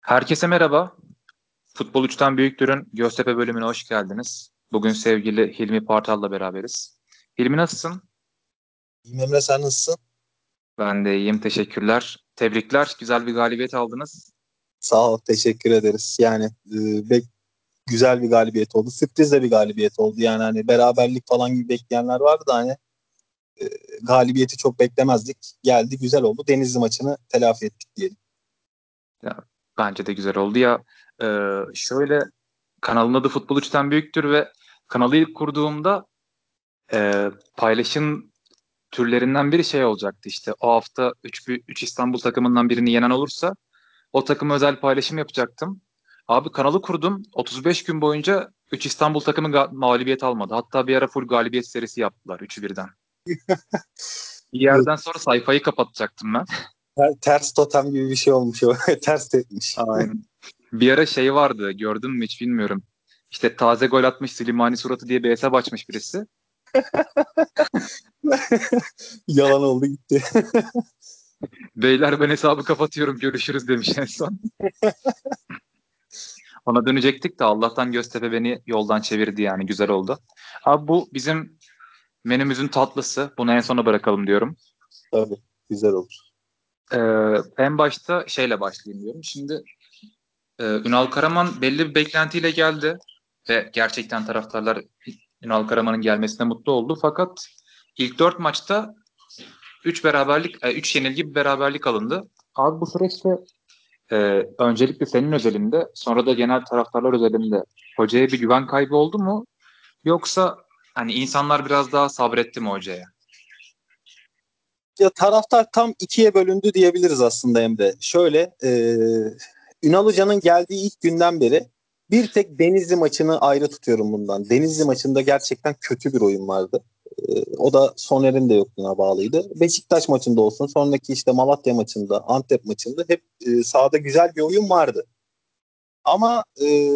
Herkese merhaba. Futbol 3'ten Büyüktür'ün Göztepe bölümüne hoş geldiniz. Bugün sevgili Hilmi Partal'la beraberiz. Hilmi nasılsın? İyiyim Emre sen nasılsın? Ben de iyiyim teşekkürler. Tebrikler güzel bir galibiyet aldınız. Sağ ol teşekkür ederiz. Yani e, bek güzel bir galibiyet oldu. Sürpriz de bir galibiyet oldu. Yani hani beraberlik falan gibi bekleyenler vardı da hani e, galibiyeti çok beklemezdik. Geldi güzel oldu. Denizli maçını telafi ettik diyelim. Ya, bence de güzel oldu ya. E, şöyle kanalın adı Futbol 3'ten Büyüktür ve kanalı ilk kurduğumda e, paylaşım türlerinden biri şey olacaktı işte o hafta 3 İstanbul takımından birini yenen olursa o takıma özel paylaşım yapacaktım. Abi kanalı kurdum. 35 gün boyunca 3 İstanbul takımı ga- mağlubiyet almadı. Hatta bir ara full galibiyet serisi yaptılar 3'ü birden. bir yerden sonra sayfayı kapatacaktım ben. Ter, ters totem gibi bir şey olmuş o. ters etmiş. Aynen. Bir ara şey vardı gördün mü hiç bilmiyorum. İşte taze gol atmış Slimani suratı diye bir hesap açmış birisi. Yalan oldu gitti. Beyler ben hesabı kapatıyorum görüşürüz demiş en son. Ona dönecektik de Allah'tan Göztepe beni yoldan çevirdi yani güzel oldu. Abi bu bizim menümüzün tatlısı. Bunu en sona bırakalım diyorum. Tabii güzel olur. Ee, en başta şeyle başlayayım diyorum. Şimdi e, Ünal Karaman belli bir beklentiyle geldi ve gerçekten taraftarlar Ünal Karaman'ın gelmesine mutlu oldu. Fakat ilk dört maçta 3 beraberlik, 3 e, yenilgi bir beraberlik alındı. Abi bu süreçte e, öncelikle senin özelinde sonra da genel taraftarlar özelinde hocaya bir güven kaybı oldu mu? Yoksa hani insanlar biraz daha sabretti mi hocaya? Ya taraftar tam ikiye bölündü diyebiliriz aslında Emre. Şöyle e, Ünal Hoca'nın geldiği ilk günden beri bir tek Denizli maçını ayrı tutuyorum bundan. Denizli maçında gerçekten kötü bir oyun vardı. Ee, o da Soner'in de yokluğuna bağlıydı. Beşiktaş maçında olsun, sonraki işte Malatya maçında, Antep maçında hep e, sahada güzel bir oyun vardı. Ama e,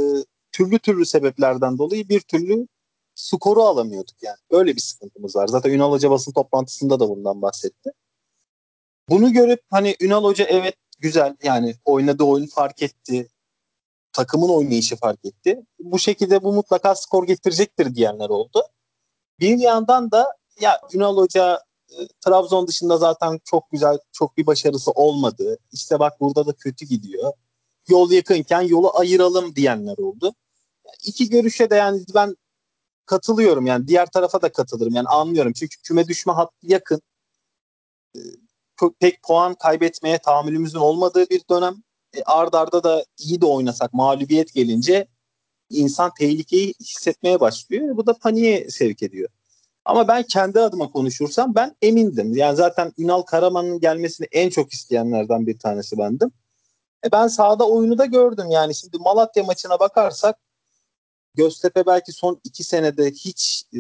türlü türlü sebeplerden dolayı bir türlü skoru alamıyorduk yani. Öyle bir sıkıntımız var. Zaten Ünal Hoca basın toplantısında da bundan bahsetti. Bunu görüp hani Ünal Hoca evet güzel yani oynadığı oyun fark etti. Takımın oynayışı fark etti. Bu şekilde bu mutlaka skor getirecektir diyenler oldu. Bir yandan da ya Ünal Hoca e, Trabzon dışında zaten çok güzel, çok bir başarısı olmadı. İşte bak burada da kötü gidiyor. Yol yakınken yolu ayıralım diyenler oldu. Yani iki görüşe de yani ben katılıyorum yani diğer tarafa da katılırım yani anlıyorum çünkü küme düşme hattı yakın. E, pek puan kaybetmeye tahammülümüzün olmadığı bir dönem. E, ard arda da iyi de oynasak mağlubiyet gelince insan tehlikeyi hissetmeye başlıyor. Bu da paniğe sevk ediyor. Ama ben kendi adıma konuşursam ben emindim. Yani zaten Ünal Karaman'ın gelmesini en çok isteyenlerden bir tanesi bendim. E ben sahada oyunu da gördüm. Yani şimdi Malatya maçına bakarsak Göztepe belki son iki senede hiç e,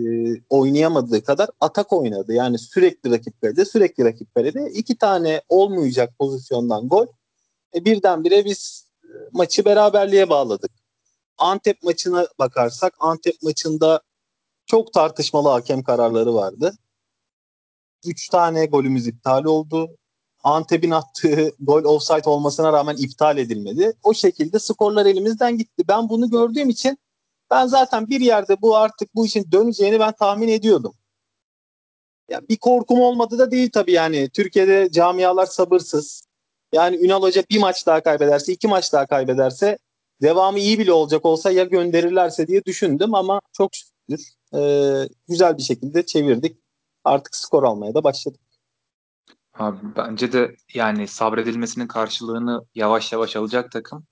oynayamadığı kadar atak oynadı. Yani sürekli rakip kalede, sürekli rakip kalede. iki tane olmayacak pozisyondan gol. E, birdenbire biz e, maçı beraberliğe bağladık. Antep maçına bakarsak Antep maçında çok tartışmalı hakem kararları vardı. Üç tane golümüz iptal oldu. Antep'in attığı gol offside olmasına rağmen iptal edilmedi. O şekilde skorlar elimizden gitti. Ben bunu gördüğüm için ben zaten bir yerde bu artık bu işin döneceğini ben tahmin ediyordum. Ya bir korkum olmadı da değil tabii yani. Türkiye'de camialar sabırsız. Yani Ünal Hoca bir maç daha kaybederse, iki maç daha kaybederse devamı iyi bile olacak olsa ya gönderirlerse diye düşündüm ama çok şükür e, güzel bir şekilde çevirdik. Artık skor almaya da başladık. Abi bence de yani sabredilmesinin karşılığını yavaş yavaş alacak takım.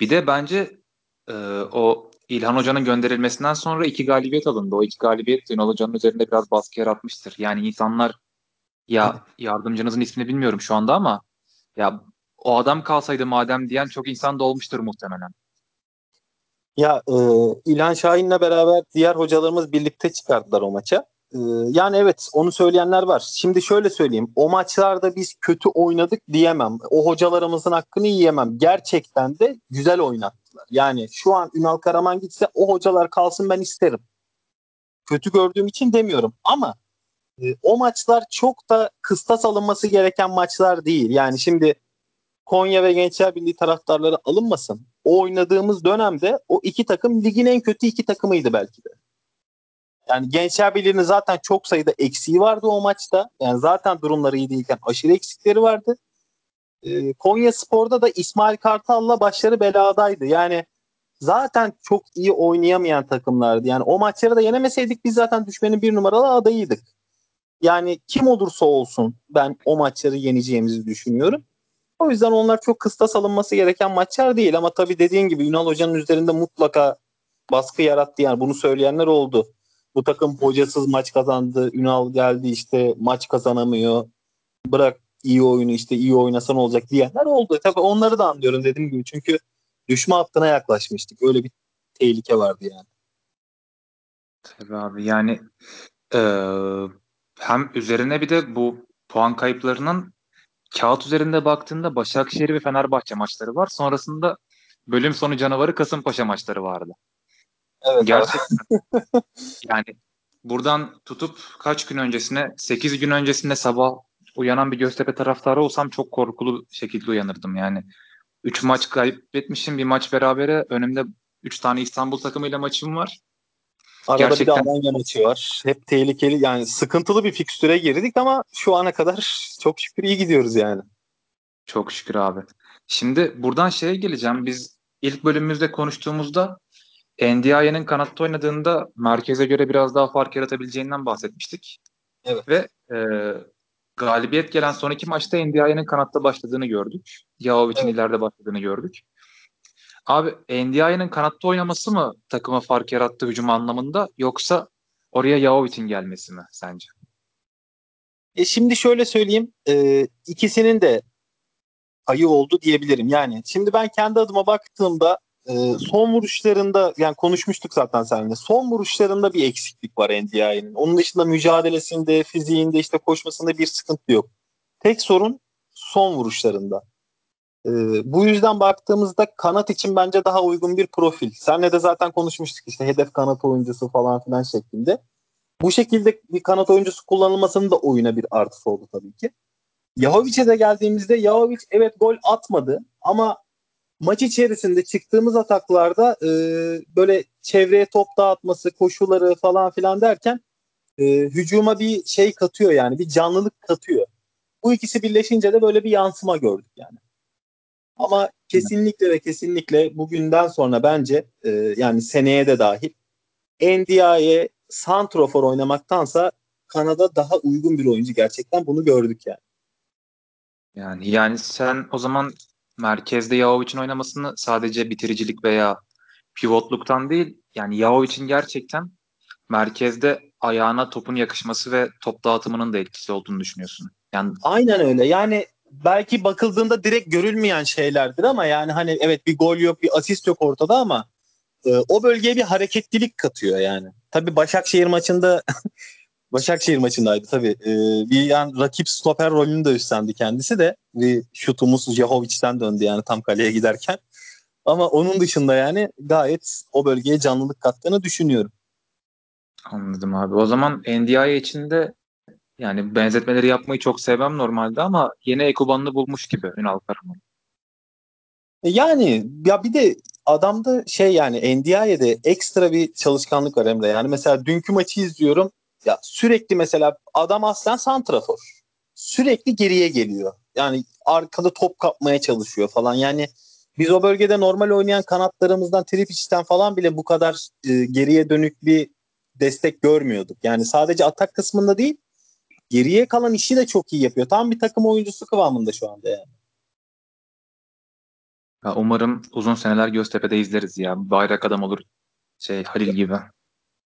Bir de bence e, o İlhan Hoca'nın gönderilmesinden sonra iki galibiyet alındı. O iki galibiyet Ünal Hoca'nın üzerinde biraz baskı yaratmıştır. Yani insanlar ya yardımcınızın ismini bilmiyorum şu anda ama ya o adam kalsaydı madem diyen çok insan da olmuştur muhtemelen. Ya e, İlhan Şahin'le beraber diğer hocalarımız birlikte çıkardılar o maça. E, yani evet onu söyleyenler var. Şimdi şöyle söyleyeyim. O maçlarda biz kötü oynadık diyemem. O hocalarımızın hakkını yiyemem. Gerçekten de güzel oynattılar. Yani şu an Ünal Karaman gitse o hocalar kalsın ben isterim. Kötü gördüğüm için demiyorum ama e, o maçlar çok da kıstas alınması gereken maçlar değil. Yani şimdi Konya ve Gençler Birliği taraftarları alınmasın. O oynadığımız dönemde o iki takım ligin en kötü iki takımıydı belki de. Yani Gençler Birliği'nin zaten çok sayıda eksiği vardı o maçta. Yani zaten durumları iyi değilken aşırı eksikleri vardı. Ee, Konya Spor'da da İsmail Kartal'la başları beladaydı. Yani zaten çok iyi oynayamayan takımlardı. Yani o maçları da yenemeseydik biz zaten düşmenin bir numaralı adayıydık. Yani kim olursa olsun ben o maçları yeneceğimizi düşünüyorum. O yüzden onlar çok kıstas alınması gereken maçlar değil ama tabii dediğin gibi Ünal Hoca'nın üzerinde mutlaka baskı yarattı yani bunu söyleyenler oldu. Bu takım hocasız maç kazandı. Ünal geldi işte maç kazanamıyor. Bırak iyi oyunu işte iyi oynasan olacak diyenler oldu. Tabii onları da anlıyorum dediğim gibi. Çünkü düşme hattına yaklaşmıştık. Öyle bir tehlike vardı yani. Tabii abi yani e, hem üzerine bir de bu puan kayıplarının kağıt üzerinde baktığında Başakşehir ve Fenerbahçe maçları var. Sonrasında bölüm sonu canavarı Kasımpaşa maçları vardı. Evet, Gerçekten. yani buradan tutup kaç gün öncesine 8 gün öncesinde sabah uyanan bir Göztepe taraftarı olsam çok korkulu şekilde uyanırdım yani. 3 maç kaybetmişim bir maç berabere önümde 3 tane İstanbul takımıyla maçım var. Arada Gerçekten... bir de Alanya maçı var. Hep tehlikeli yani sıkıntılı bir fikstüre girdik ama şu ana kadar çok şükür iyi gidiyoruz yani. Çok şükür abi. Şimdi buradan şeye geleceğim. Biz ilk bölümümüzde konuştuğumuzda Ndiaye'nin kanatta oynadığında merkeze göre biraz daha fark yaratabileceğinden bahsetmiştik. Evet. Ve e, galibiyet gelen son iki maçta Ndiaye'nin kanatta başladığını gördük. Yahovic'in evet. ileride başladığını gördük. Abi Ndiaye'nin kanatta oynaması mı takıma fark yarattı hücum anlamında yoksa oraya Yahovic'in gelmesi mi sence? E şimdi şöyle söyleyeyim. E, ikisinin de ayı oldu diyebilirim. Yani şimdi ben kendi adıma baktığımda e, son vuruşlarında yani konuşmuştuk zaten seninle. Son vuruşlarında bir eksiklik var NDI'nin. Onun dışında mücadelesinde, fiziğinde, işte koşmasında bir sıkıntı yok. Tek sorun son vuruşlarında. E, bu yüzden baktığımızda kanat için bence daha uygun bir profil. Senle de zaten konuşmuştuk işte hedef kanat oyuncusu falan filan şeklinde. Bu şekilde bir kanat oyuncusu kullanılmasının da oyuna bir artısı oldu tabii ki. Yahovic'e de geldiğimizde Yahovic evet gol atmadı ama maç içerisinde çıktığımız ataklarda e, böyle çevreye top dağıtması, koşuları falan filan derken e, hücuma bir şey katıyor yani bir canlılık katıyor. Bu ikisi birleşince de böyle bir yansıma gördük yani. Ama kesinlikle ve kesinlikle bugünden sonra bence e, yani seneye de dahil NDI'ye santrofor oynamaktansa Kanada daha uygun bir oyuncu gerçekten bunu gördük yani. Yani yani sen o zaman merkezde Yahovic'in oynamasını sadece bitiricilik veya pivotluktan değil yani Yahovic'in gerçekten merkezde ayağına topun yakışması ve top dağıtımının da etkisi olduğunu düşünüyorsun. Yani Aynen öyle. Yani belki bakıldığında direkt görülmeyen şeylerdir ama yani hani evet bir gol yok, bir asist yok ortada ama e, o bölgeye bir hareketlilik katıyor yani. Tabii Başakşehir maçında Başakşehir maçındaydı tabii. Ee, bir yani rakip stoper rolünü de üstlendi kendisi de. Bir şutumuz Jahovic'den döndü yani tam kaleye giderken. Ama onun dışında yani gayet o bölgeye canlılık kattığını düşünüyorum. Anladım abi. O zaman NDI için de yani benzetmeleri yapmayı çok sevmem normalde ama yeni Ekuban'ını bulmuş gibi Ünal Karaman. E, yani ya bir de adamda şey yani NDI'de ekstra bir çalışkanlık var Emre. Yani mesela dünkü maçı izliyorum. Ya sürekli mesela adam aslen santrafor. Sürekli geriye geliyor. Yani arkada top kapmaya çalışıyor falan. Yani biz o bölgede normal oynayan kanatlarımızdan Tripic'ten falan bile bu kadar e, geriye dönük bir destek görmüyorduk. Yani sadece atak kısmında değil geriye kalan işi de çok iyi yapıyor. Tam bir takım oyuncusu kıvamında şu anda yani. Ya umarım uzun seneler Göztepe'de izleriz ya. Bayrak adam olur şey Halil gibi.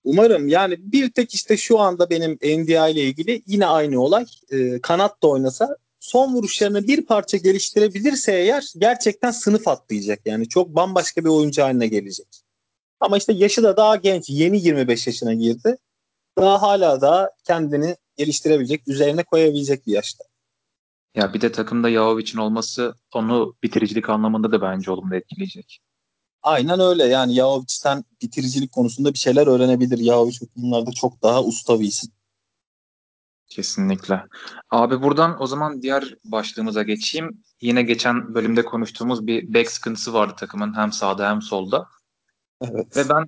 Umarım yani bir tek işte şu anda benim NDI ile ilgili yine aynı olay. E, kanat da oynasa son vuruşlarını bir parça geliştirebilirse eğer gerçekten sınıf atlayacak. Yani çok bambaşka bir oyuncu haline gelecek. Ama işte yaşı da daha genç. Yeni 25 yaşına girdi. Daha hala daha kendini geliştirebilecek, üzerine koyabilecek bir yaşta. Ya bir de takımda Yahovic'in olması onu bitiricilik anlamında da bence olumlu etkileyecek. Aynen öyle yani Yahovic'ten bitiricilik konusunda bir şeyler öğrenebilir. Yahovic bunlarda çok daha usta bir isim. Kesinlikle. Abi buradan o zaman diğer başlığımıza geçeyim. yine geçen bölümde konuştuğumuz bir back sıkıntısı vardı takımın hem sağda hem solda. Evet. Ve ben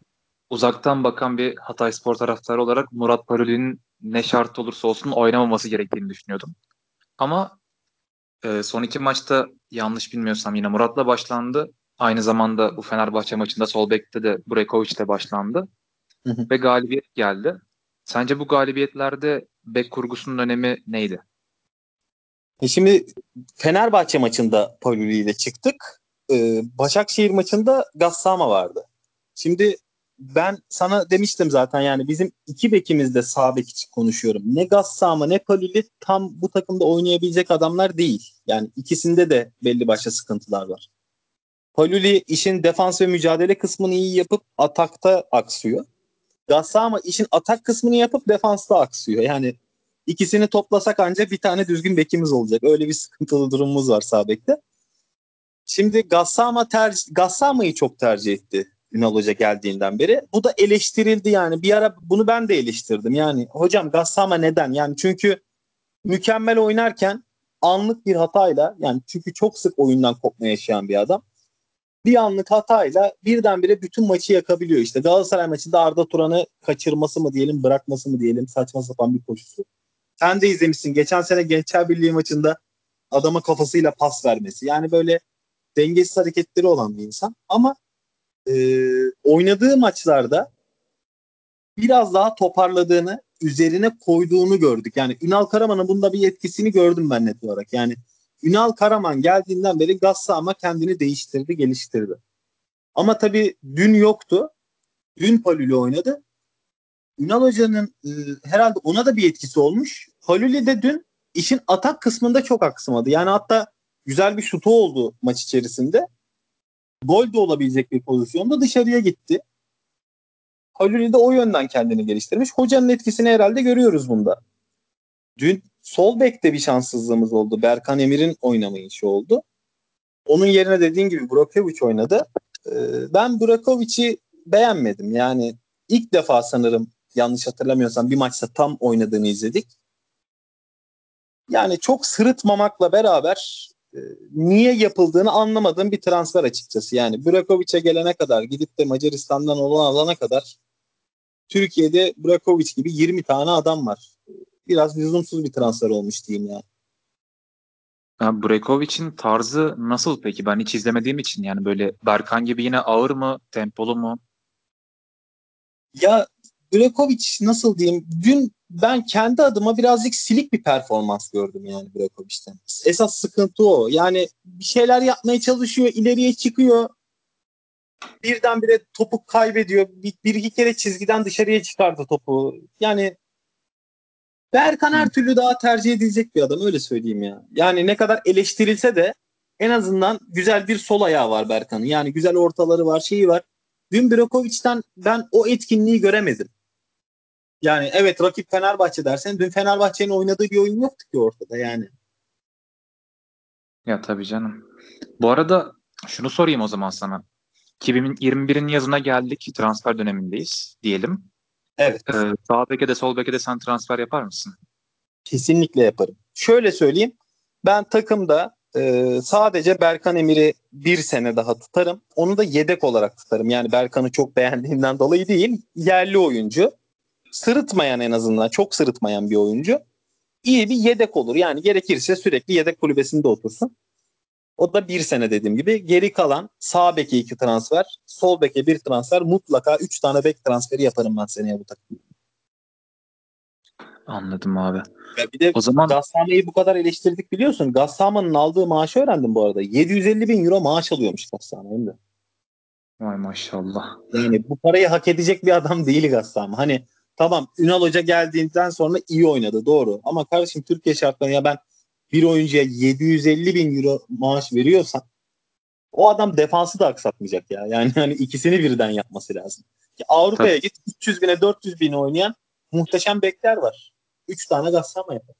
uzaktan bakan bir Hatay Spor taraftarı olarak Murat Paroli'nin ne şart olursa olsun oynamaması gerektiğini düşünüyordum. Ama e, son iki maçta yanlış bilmiyorsam yine Murat'la başlandı. Aynı zamanda bu Fenerbahçe maçında sol bekte de Brekovic başlandı. Hı hı. Ve galibiyet geldi. Sence bu galibiyetlerde bek kurgusunun önemi neydi? E şimdi Fenerbahçe maçında Paluli ile çıktık. Ee, Başakşehir maçında Gassama vardı. Şimdi ben sana demiştim zaten yani bizim iki bekimiz de sağ bek için konuşuyorum. Ne Gassama ne Paluli tam bu takımda oynayabilecek adamlar değil. Yani ikisinde de belli başlı sıkıntılar var. Paluli işin defans ve mücadele kısmını iyi yapıp atakta aksıyor. Gassama işin atak kısmını yapıp defansta aksıyor. Yani ikisini toplasak ancak bir tane düzgün bekimiz olacak. Öyle bir sıkıntılı durumumuz var sağ bekte. Şimdi Gassama tercih, Gassama'yı çok tercih etti Ünal Hoca geldiğinden beri. Bu da eleştirildi yani. Bir ara bunu ben de eleştirdim. Yani hocam Gassama neden? Yani çünkü mükemmel oynarken anlık bir hatayla yani çünkü çok sık oyundan kopma yaşayan bir adam. Bir anlık hatayla birdenbire bütün maçı yakabiliyor. İşte Galatasaray maçında Arda Turan'ı kaçırması mı diyelim, bırakması mı diyelim saçma sapan bir koşusu. Sen de izlemişsin. Geçen sene Gençler Birliği maçında adama kafasıyla pas vermesi. Yani böyle dengesiz hareketleri olan bir insan. Ama e, oynadığı maçlarda biraz daha toparladığını, üzerine koyduğunu gördük. Yani Ünal Karaman'ın bunda bir etkisini gördüm ben net olarak. Yani Ünal Karaman geldiğinden beri Gassama kendini değiştirdi, geliştirdi. Ama tabii dün yoktu. Dün Paluli oynadı. Ünal Hoca'nın e, herhalde ona da bir etkisi olmuş. Haluli de dün işin atak kısmında çok aksamadı. Yani hatta güzel bir şutu oldu maç içerisinde. Gol de olabilecek bir pozisyonda dışarıya gitti. Haluli de o yönden kendini geliştirmiş. Hocanın etkisini herhalde görüyoruz bunda. Dün sol bekte bir şanssızlığımız oldu. Berkan Emir'in oynamayışı oldu. Onun yerine dediğin gibi Burakovic oynadı. Ee, ben Burakovic'i beğenmedim. Yani ilk defa sanırım yanlış hatırlamıyorsam bir maçta tam oynadığını izledik. Yani çok sırıtmamakla beraber e, niye yapıldığını anlamadığım bir transfer açıkçası. Yani Brakovic'e gelene kadar gidip de Macaristan'dan olan alana kadar Türkiye'de Brakovic gibi 20 tane adam var. Biraz lüzumsuz bir transfer olmuş diyeyim yani. Ya Brekovic'in tarzı nasıl peki? Ben hiç izlemediğim için yani böyle Berkan gibi yine ağır mı, tempolu mu? Ya Brekovic nasıl diyeyim? Dün ben kendi adıma birazcık silik bir performans gördüm yani Brekovic'ten. Esas sıkıntı o. Yani bir şeyler yapmaya çalışıyor, ileriye çıkıyor. Birdenbire topu kaybediyor. Bir, bir iki kere çizgiden dışarıya çıkardı topu. Yani Berkan her türlü daha tercih edilecek bir adam öyle söyleyeyim ya. Yani ne kadar eleştirilse de en azından güzel bir sol ayağı var Berkan'ın. Yani güzel ortaları var, şeyi var. Dün Brakovic'ten ben o etkinliği göremedim. Yani evet rakip Fenerbahçe dersen dün Fenerbahçe'nin oynadığı bir oyun yoktu ki ortada yani. Ya tabii canım. Bu arada şunu sorayım o zaman sana. 2021'in yazına geldik. Transfer dönemindeyiz diyelim. Evet. Ee, sağ beke de sol beke de sen transfer yapar mısın? Kesinlikle yaparım. Şöyle söyleyeyim. Ben takımda e, sadece Berkan Emir'i bir sene daha tutarım. Onu da yedek olarak tutarım. Yani Berkan'ı çok beğendiğimden dolayı değil. Yerli oyuncu. Sırıtmayan en azından. Çok sırıtmayan bir oyuncu. İyi bir yedek olur. Yani gerekirse sürekli yedek kulübesinde otursun. O da bir sene dediğim gibi. Geri kalan sağ beke iki transfer, sol beke bir transfer. Mutlaka üç tane bek transferi yaparım ben seneye bu takımda. Anladım abi. Ya bir de O zaman Gassame'yi bu kadar eleştirdik biliyorsun. Gassame'nin aldığı maaşı öğrendim bu arada. 750 bin euro maaş alıyormuş Gassame hem de. vay maşallah. Yani bu parayı hak edecek bir adam değil Gassame. Hani tamam Ünal Hoca geldiğinden sonra iyi oynadı doğru. Ama kardeşim Türkiye şartlarında ya ben bir oyuncuya 750 bin euro maaş veriyorsan o adam defansı da aksatmayacak ya. Yani hani ikisini birden yapması lazım. Ya Avrupa'ya git 300 bine 400 bine oynayan muhteşem bekler var. 3 tane Gassama yapar.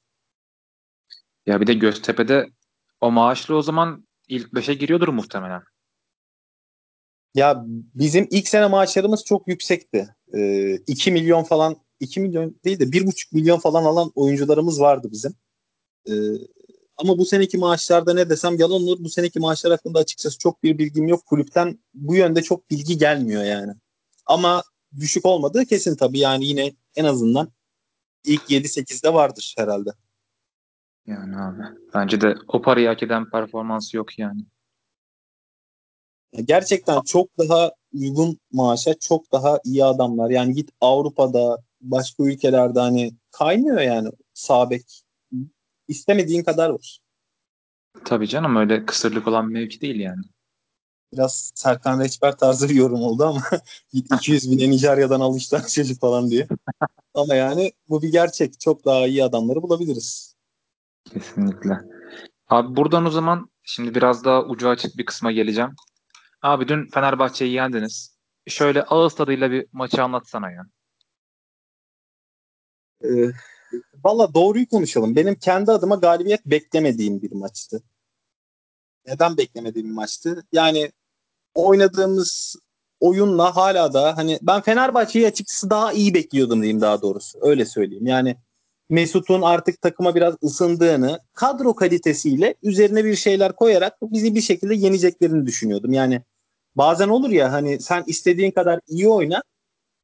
Ya bir de Göztepe'de o maaşlı o zaman ilk 5'e giriyordur muhtemelen. Ya bizim ilk sene maaşlarımız çok yüksekti. Ee, 2 milyon falan 2 milyon değil de 1,5 milyon falan alan oyuncularımız vardı bizim. Ee, Ama bu seneki maaşlarda ne desem yalan olur. Bu seneki maaşlar hakkında açıkçası çok bir bilgim yok. Kulüpten bu yönde çok bilgi gelmiyor yani. Ama düşük olmadığı kesin tabii yani yine en azından ilk 7-8'de vardır herhalde. Yani abi. Bence de o parayı hak eden performansı yok yani. Gerçekten çok daha uygun maaşa çok daha iyi adamlar. Yani git Avrupa'da başka ülkelerde hani kaynıyor yani sabek. İstemediğin kadar var. Tabii canım öyle kısırlık olan mevki değil yani. Biraz Serkan Reçber tarzı bir yorum oldu ama 200 bin Nijerya'dan almışlar çocuk falan diye. ama yani bu bir gerçek. Çok daha iyi adamları bulabiliriz. Kesinlikle. Abi buradan o zaman şimdi biraz daha ucu açık bir kısma geleceğim. Abi dün Fenerbahçe'yi yendiniz. Şöyle ağız tadıyla bir maçı anlatsana ya. Ee, Valla doğruyu konuşalım. Benim kendi adıma galibiyet beklemediğim bir maçtı. Neden beklemediğim bir maçtı? Yani oynadığımız oyunla hala da hani ben Fenerbahçe'yi açıkçası daha iyi bekliyordum diyeyim daha doğrusu. Öyle söyleyeyim. Yani Mesut'un artık takıma biraz ısındığını, kadro kalitesiyle üzerine bir şeyler koyarak bizi bir şekilde yeneceklerini düşünüyordum. Yani bazen olur ya hani sen istediğin kadar iyi oyna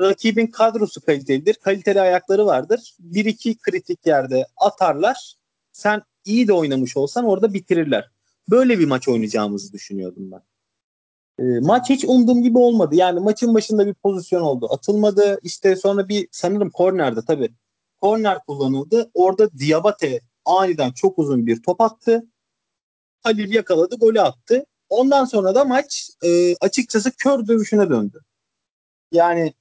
rakibin kadrosu kalitelidir. Kaliteli ayakları vardır. Bir iki kritik yerde atarlar. Sen iyi de oynamış olsan orada bitirirler. Böyle bir maç oynayacağımızı düşünüyordum ben. E, maç hiç umduğum gibi olmadı. Yani maçın başında bir pozisyon oldu. Atılmadı. İşte sonra bir sanırım kornerde tabii. Korner kullanıldı. Orada Diabate aniden çok uzun bir top attı. Halil yakaladı, golü attı. Ondan sonra da maç e, açıkçası kör dövüşüne döndü. Yani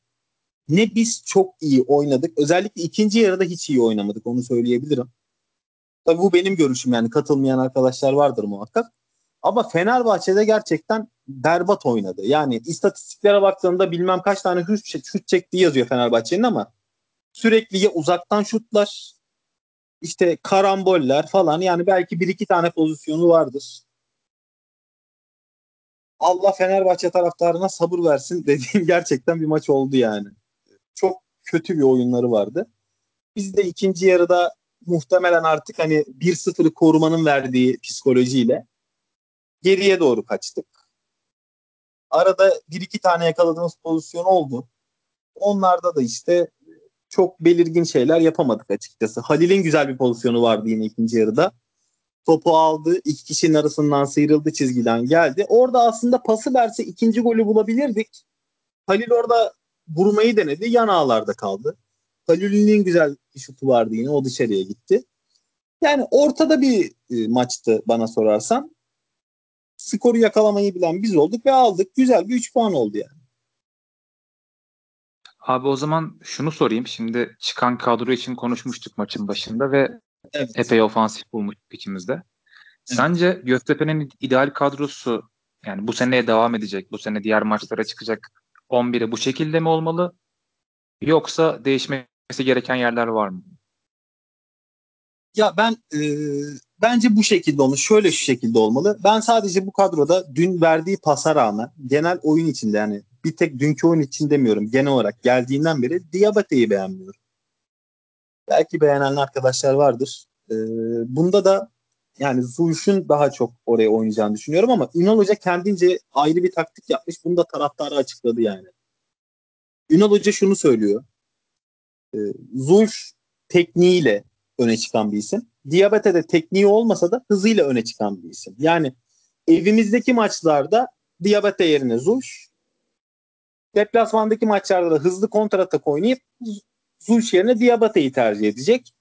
ne biz çok iyi oynadık. Özellikle ikinci yarıda hiç iyi oynamadık onu söyleyebilirim. Tabii bu benim görüşüm yani katılmayan arkadaşlar vardır muhakkak. Ama Fenerbahçe'de gerçekten berbat oynadı. Yani istatistiklere baktığımda bilmem kaç tane şut, şut çektiği yazıyor Fenerbahçe'nin ama sürekli ya uzaktan şutlar işte karamboller falan yani belki bir iki tane pozisyonu vardır. Allah Fenerbahçe taraftarına sabır versin dediğim gerçekten bir maç oldu yani çok kötü bir oyunları vardı. Biz de ikinci yarıda muhtemelen artık hani 1-0'ı korumanın verdiği psikolojiyle geriye doğru kaçtık. Arada bir iki tane yakaladığımız pozisyon oldu. Onlarda da işte çok belirgin şeyler yapamadık açıkçası. Halil'in güzel bir pozisyonu vardı yine ikinci yarıda. Topu aldı, iki kişinin arasından sıyrıldı çizgiden geldi. Orada aslında pası verse ikinci golü bulabilirdik. Halil orada vurmayı denedi. Yan ağlarda kaldı. Halil'in güzel bir şutu vardı yine. O dışarıya gitti. Yani ortada bir e, maçtı bana sorarsan. Skoru yakalamayı bilen biz olduk ve aldık. Güzel bir 3 puan oldu yani. Abi o zaman şunu sorayım. Şimdi çıkan kadro için konuşmuştuk maçın başında ve evet. epey ofansif bulmuştuk ikimiz de. Sence evet. Göztepe'nin ideal kadrosu yani bu seneye devam edecek, bu sene diğer maçlara çıkacak 11'i bu şekilde mi olmalı? Yoksa değişmesi gereken yerler var mı? Ya ben e, bence bu şekilde olmuş. Şöyle şu şekilde olmalı. Ben sadece bu kadroda dün verdiği pasa rağmen genel oyun içinde yani bir tek dünkü oyun için demiyorum. Genel olarak geldiğinden beri Diabate'yi beğenmiyorum. Belki beğenen arkadaşlar vardır. E, bunda da yani Zulş'ün daha çok oraya oynayacağını düşünüyorum ama Ünal Hoca kendince ayrı bir taktik yapmış. Bunu da taraftarı açıkladı yani. Ünal Hoca şunu söylüyor. E, Zulş tekniğiyle öne çıkan bir isim. Diabete de tekniği olmasa da hızıyla öne çıkan bir isim. Yani evimizdeki maçlarda Diabete yerine Zulş, deplasmandaki maçlarda da hızlı kontratak oynayıp Zulş yerine Diabate'yi tercih edecek.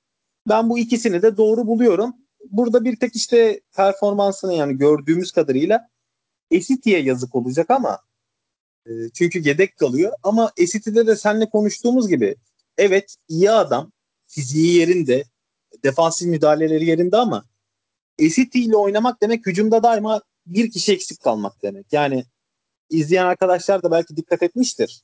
Ben bu ikisini de doğru buluyorum burada bir tek işte performansını yani gördüğümüz kadarıyla Esiti'ye yazık olacak ama e, çünkü yedek kalıyor ama Esiti'de de seninle konuştuğumuz gibi evet iyi adam fiziği yerinde defansif müdahaleleri yerinde ama Esiti ile oynamak demek hücumda daima bir kişi eksik kalmak demek. Yani izleyen arkadaşlar da belki dikkat etmiştir.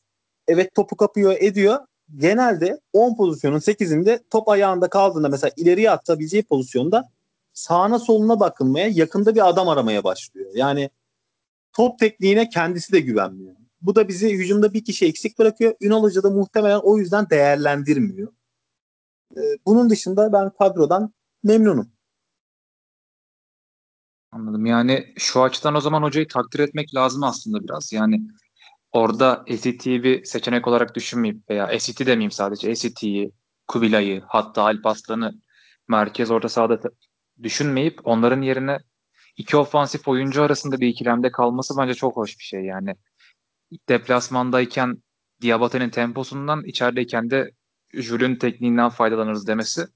Evet topu kapıyor ediyor. Genelde 10 pozisyonun 8'inde top ayağında kaldığında mesela ileriye atabileceği pozisyonda sağına soluna bakılmaya, yakında bir adam aramaya başlıyor. Yani top tekniğine kendisi de güvenmiyor. Bu da bizi hücumda bir kişi eksik bırakıyor. Ünal Hoca da muhtemelen o yüzden değerlendirmiyor. Ee, bunun dışında ben kadrodan memnunum. Anladım. Yani şu açıdan o zaman hocayı takdir etmek lazım aslında biraz. Yani orada SCT'yi bir seçenek olarak düşünmeyip veya SCT demeyeyim sadece SCT'yi, Kubilay'ı hatta Alpaslan'ı merkez orta sahada düşünmeyip onların yerine iki ofansif oyuncu arasında bir ikilemde kalması bence çok hoş bir şey yani. Deplasmandayken Diabate'nin temposundan içerideyken de Jules tekniğinden faydalanırız demesi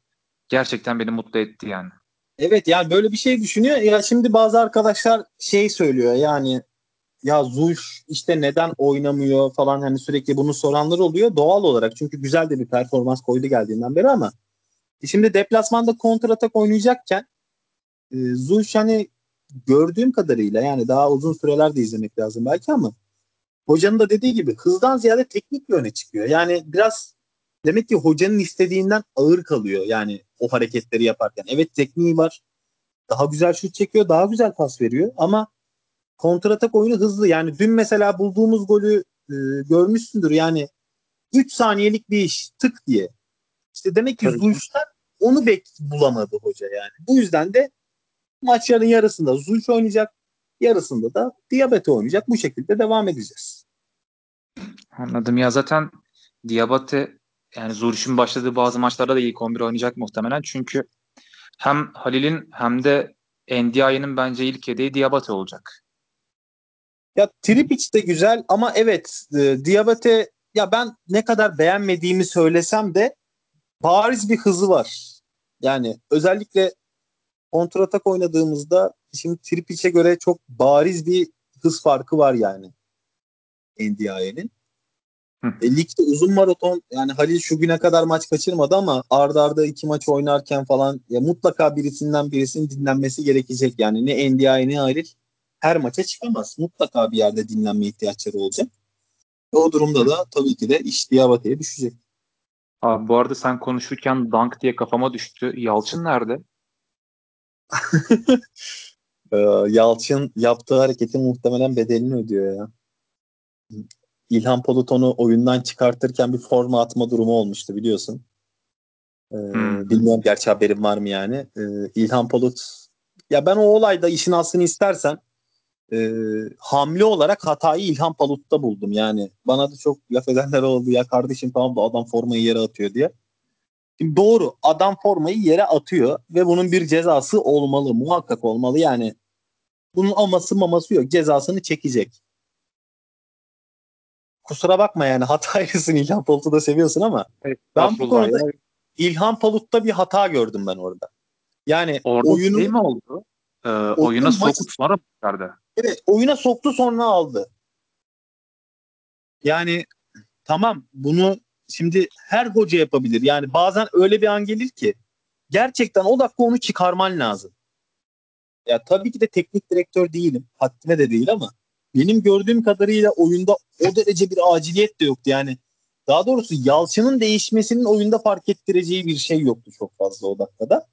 gerçekten beni mutlu etti yani. Evet yani böyle bir şey düşünüyor. Ya şimdi bazı arkadaşlar şey söylüyor yani ya Zulf işte neden oynamıyor falan hani sürekli bunu soranlar oluyor doğal olarak. Çünkü güzel de bir performans koydu geldiğinden beri ama şimdi deplasmanda kontratak oynayacakken e, Zulf hani gördüğüm kadarıyla yani daha uzun süreler de izlemek lazım belki ama hocanın da dediği gibi hızdan ziyade teknik bir öne çıkıyor. Yani biraz demek ki hocanın istediğinden ağır kalıyor yani o hareketleri yaparken. Evet tekniği var. Daha güzel şut çekiyor, daha güzel pas veriyor ama kontratak oyunu hızlı. Yani dün mesela bulduğumuz golü e, görmüşsündür. Yani 3 saniyelik bir iş tık diye. İşte demek ki Zulş'tan onu bek bulamadı hoca yani. Bu yüzden de maçların yarısında Zulş oynayacak, yarısında da Diabete oynayacak. Bu şekilde devam edeceğiz. Anladım. Ya zaten Diabate yani Zuriş'in başladığı bazı maçlarda da ilk 11 oynayacak muhtemelen. Çünkü hem Halil'in hem de Ndiaye'nin bence ilk yedeği Diabate olacak. Ya Tripic de güzel ama evet e, Diabate ya ben ne kadar beğenmediğimi söylesem de bariz bir hızı var. Yani özellikle kontratak oynadığımızda şimdi Tripic'e göre çok bariz bir hız farkı var yani. Ndiaye'nin. E, ligde uzun maraton yani Halil şu güne kadar maç kaçırmadı ama ardarda arda iki maç oynarken falan ya mutlaka birisinden birisinin dinlenmesi gerekecek. Yani ne Ndiaye ne Halil her maça çıkamaz. Mutlaka bir yerde dinlenme ihtiyaçları olacak. O durumda da tabii ki de iş Diabate'ye düşecek. Abi bu arada sen konuşurken Dunk diye kafama düştü. Yalçın nerede? Ee, Yalçın yaptığı hareketin muhtemelen bedelini ödüyor ya. İlhan Poluton'u oyundan çıkartırken bir forma atma durumu olmuştu biliyorsun. Ee, hmm. Bilmiyorum gerçi haberim var mı yani. Ee, İlhan Polut ya ben o olayda işin aslını istersen e, hamle olarak hatayı İlhan Palut'ta buldum. Yani bana da çok laf edenler oldu ya kardeşim tamam da adam formayı yere atıyor diye. Şimdi doğru adam formayı yere atıyor ve bunun bir cezası olmalı muhakkak olmalı yani bunun aması maması yok cezasını çekecek. Kusura bakma yani hataylısın İlhan Palut'u da seviyorsun ama evet, ben bu konuda ya. İlhan Palut'ta bir hata gördüm ben orada. Yani orada oyunu şey mi oldu? Ee, oyuna sonra mı çıkardı? Evet oyuna soktu sonra aldı. Yani tamam bunu şimdi her hoca yapabilir. Yani bazen öyle bir an gelir ki gerçekten o dakika onu çıkarman lazım. Ya tabii ki de teknik direktör değilim. Haddime de değil ama benim gördüğüm kadarıyla oyunda o derece bir aciliyet de yoktu. Yani daha doğrusu Yalçın'ın değişmesinin oyunda fark ettireceği bir şey yoktu çok fazla o dakikada.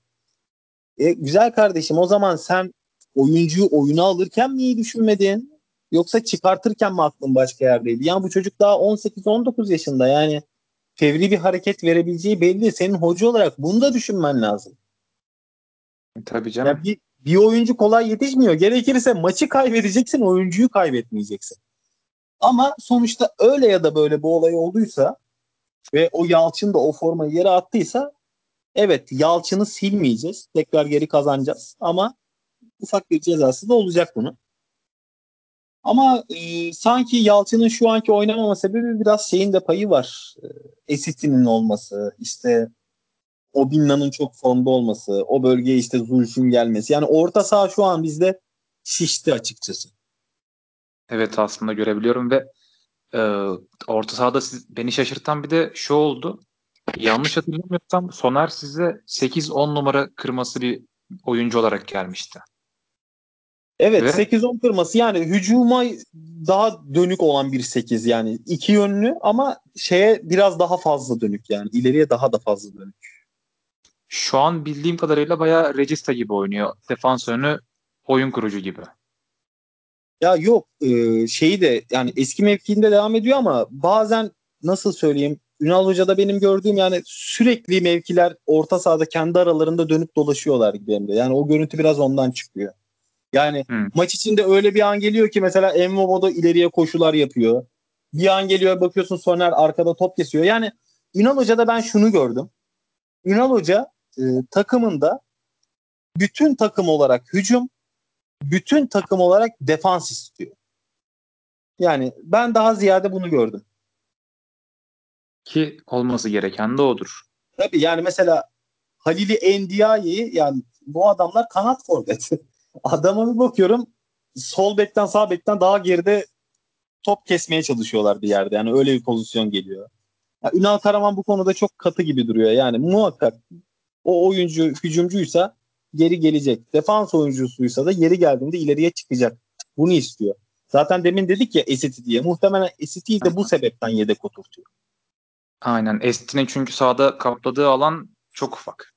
E, güzel kardeşim o zaman sen oyuncuyu oyuna alırken mi iyi düşünmedin? Yoksa çıkartırken mi aklın başka yerdeydi? Yani bu çocuk daha 18-19 yaşında yani fevri bir hareket verebileceği belli. Senin hoca olarak bunu da düşünmen lazım. Tabii canım. Yani bir, bir oyuncu kolay yetişmiyor. Gerekirse maçı kaybedeceksin, oyuncuyu kaybetmeyeceksin. Ama sonuçta öyle ya da böyle bu olay olduysa ve o Yalçın da o formayı yere attıysa evet Yalçın'ı silmeyeceğiz. Tekrar geri kazanacağız. Ama ufak bir cezası da olacak bunun. Ama e, sanki Yalçın'ın şu anki oynamama sebebi biraz şeyin de payı var. E, Esiti'nin olması, işte Obinna'nın çok formda olması, o bölgeye işte Zulf'ün gelmesi. Yani orta saha şu an bizde şişti açıkçası. Evet aslında görebiliyorum ve e, orta sahada siz, beni şaşırtan bir de şu oldu. Yanlış hatırlamıyorsam Soner size 8-10 numara kırması bir oyuncu olarak gelmişti. Evet Ve... 8-10 kırması yani hücuma daha dönük olan bir 8 yani iki yönlü ama şeye biraz daha fazla dönük yani ileriye daha da fazla dönük. Şu an bildiğim kadarıyla bayağı Regista gibi oynuyor. Defans önü oyun kurucu gibi. Ya yok e, şeyi de yani eski mevkiinde devam ediyor ama bazen nasıl söyleyeyim Ünal Hoca'da benim gördüğüm yani sürekli mevkiler orta sahada kendi aralarında dönüp dolaşıyorlar gibi hem de. Yani o görüntü biraz ondan çıkıyor. Yani hmm. maç içinde öyle bir an geliyor ki mesela Envobo'da ileriye koşular yapıyor. Bir an geliyor bakıyorsun Soner arkada top kesiyor. Yani Ünal Hoca'da ben şunu gördüm. Ünal Hoca e, takımında bütün takım olarak hücum, bütün takım olarak defans istiyor. Yani ben daha ziyade bunu gördüm. Ki olması gereken de odur. Tabii yani mesela Halil'i Endiaye'yi yani bu adamlar kanat forvet. Adama bir bakıyorum sol bekten sağ bekten daha geride top kesmeye çalışıyorlar bir yerde. Yani öyle bir pozisyon geliyor. Yani Ünal Karaman bu konuda çok katı gibi duruyor. Yani muhakkak o oyuncu hücumcuysa geri gelecek. Defans oyuncusuysa da yeri geldiğinde ileriye çıkacak. Bunu istiyor. Zaten demin dedik ya Esiti diye. Muhtemelen Esiti'yi de bu sebepten yedek oturtuyor. Aynen. Esiti'nin çünkü sahada kapladığı alan çok ufak.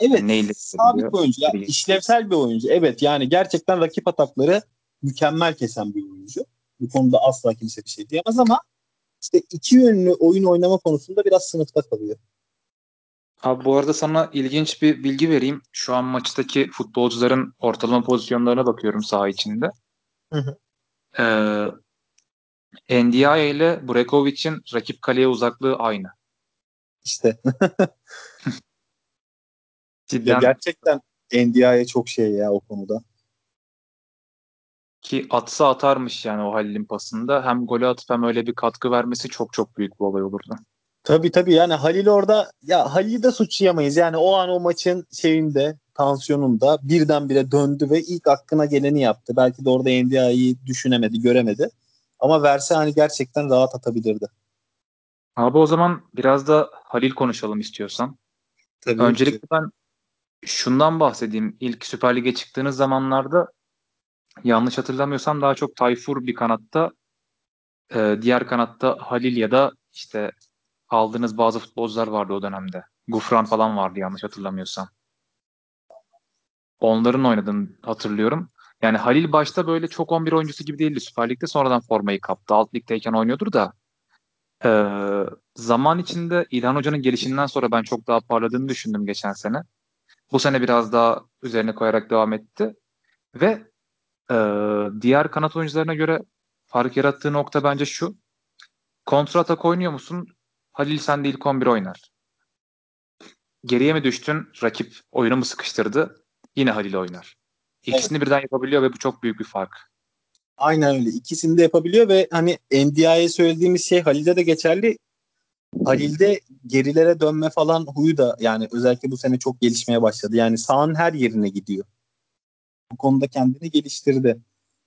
Evet. Neyle sabit bir oyuncu. Yani işlevsel bir oyuncu. Evet yani gerçekten rakip atakları mükemmel kesen bir oyuncu. Bu konuda asla kimse bir şey diyemez ama işte iki yönlü oyun oynama konusunda biraz sınıfta kalıyor. Abi bu arada sana ilginç bir bilgi vereyim. Şu an maçtaki futbolcuların ortalama pozisyonlarına bakıyorum saha içinde. Hı hı. Ee, Ndiaye ile Brekovic'in rakip kaleye uzaklığı aynı. İşte. Cidden. Ya gerçekten Ndiaye çok şey ya o konuda. Ki atsa atarmış yani o Halil'in pasında. Hem golü atıp hem öyle bir katkı vermesi çok çok büyük bir olay olurdu. Tabii tabii yani Halil orada ya Halil'i de suçlayamayız. Yani o an o maçın şeyinde tansiyonunda birdenbire döndü ve ilk aklına geleni yaptı. Belki de orada NDI'yi düşünemedi, göremedi. Ama verse hani gerçekten rahat atabilirdi. Abi o zaman biraz da Halil konuşalım istiyorsan. Tabii Öncelikle ki. ben şundan bahsedeyim. İlk Süper Lig'e çıktığınız zamanlarda yanlış hatırlamıyorsam daha çok Tayfur bir kanatta e, diğer kanatta Halil ya da işte aldığınız bazı futbolcular vardı o dönemde. Gufran falan vardı yanlış hatırlamıyorsam. Onların oynadığını hatırlıyorum. Yani Halil başta böyle çok 11 oyuncusu gibi değildi Süper Lig'de. Sonradan formayı kaptı. Alt ligdeyken oynuyordur da. E, zaman içinde İlhan Hoca'nın gelişinden sonra ben çok daha parladığını düşündüm geçen sene. Bu sene biraz daha üzerine koyarak devam etti. Ve e, diğer kanat oyuncularına göre fark yarattığı nokta bence şu. Kontra atak oynuyor musun? Halil sen de ilk 11 oynar. Geriye mi düştün? Rakip oyunu mu sıkıştırdı? Yine Halil oynar. İkisini evet. birden yapabiliyor ve bu çok büyük bir fark. Aynen öyle. İkisini de yapabiliyor ve hani NDI'ye söylediğimiz şey Halil'de de geçerli. Halil'de gerilere dönme falan huyu da yani özellikle bu sene çok gelişmeye başladı. Yani sahanın her yerine gidiyor. Bu konuda kendini geliştirdi.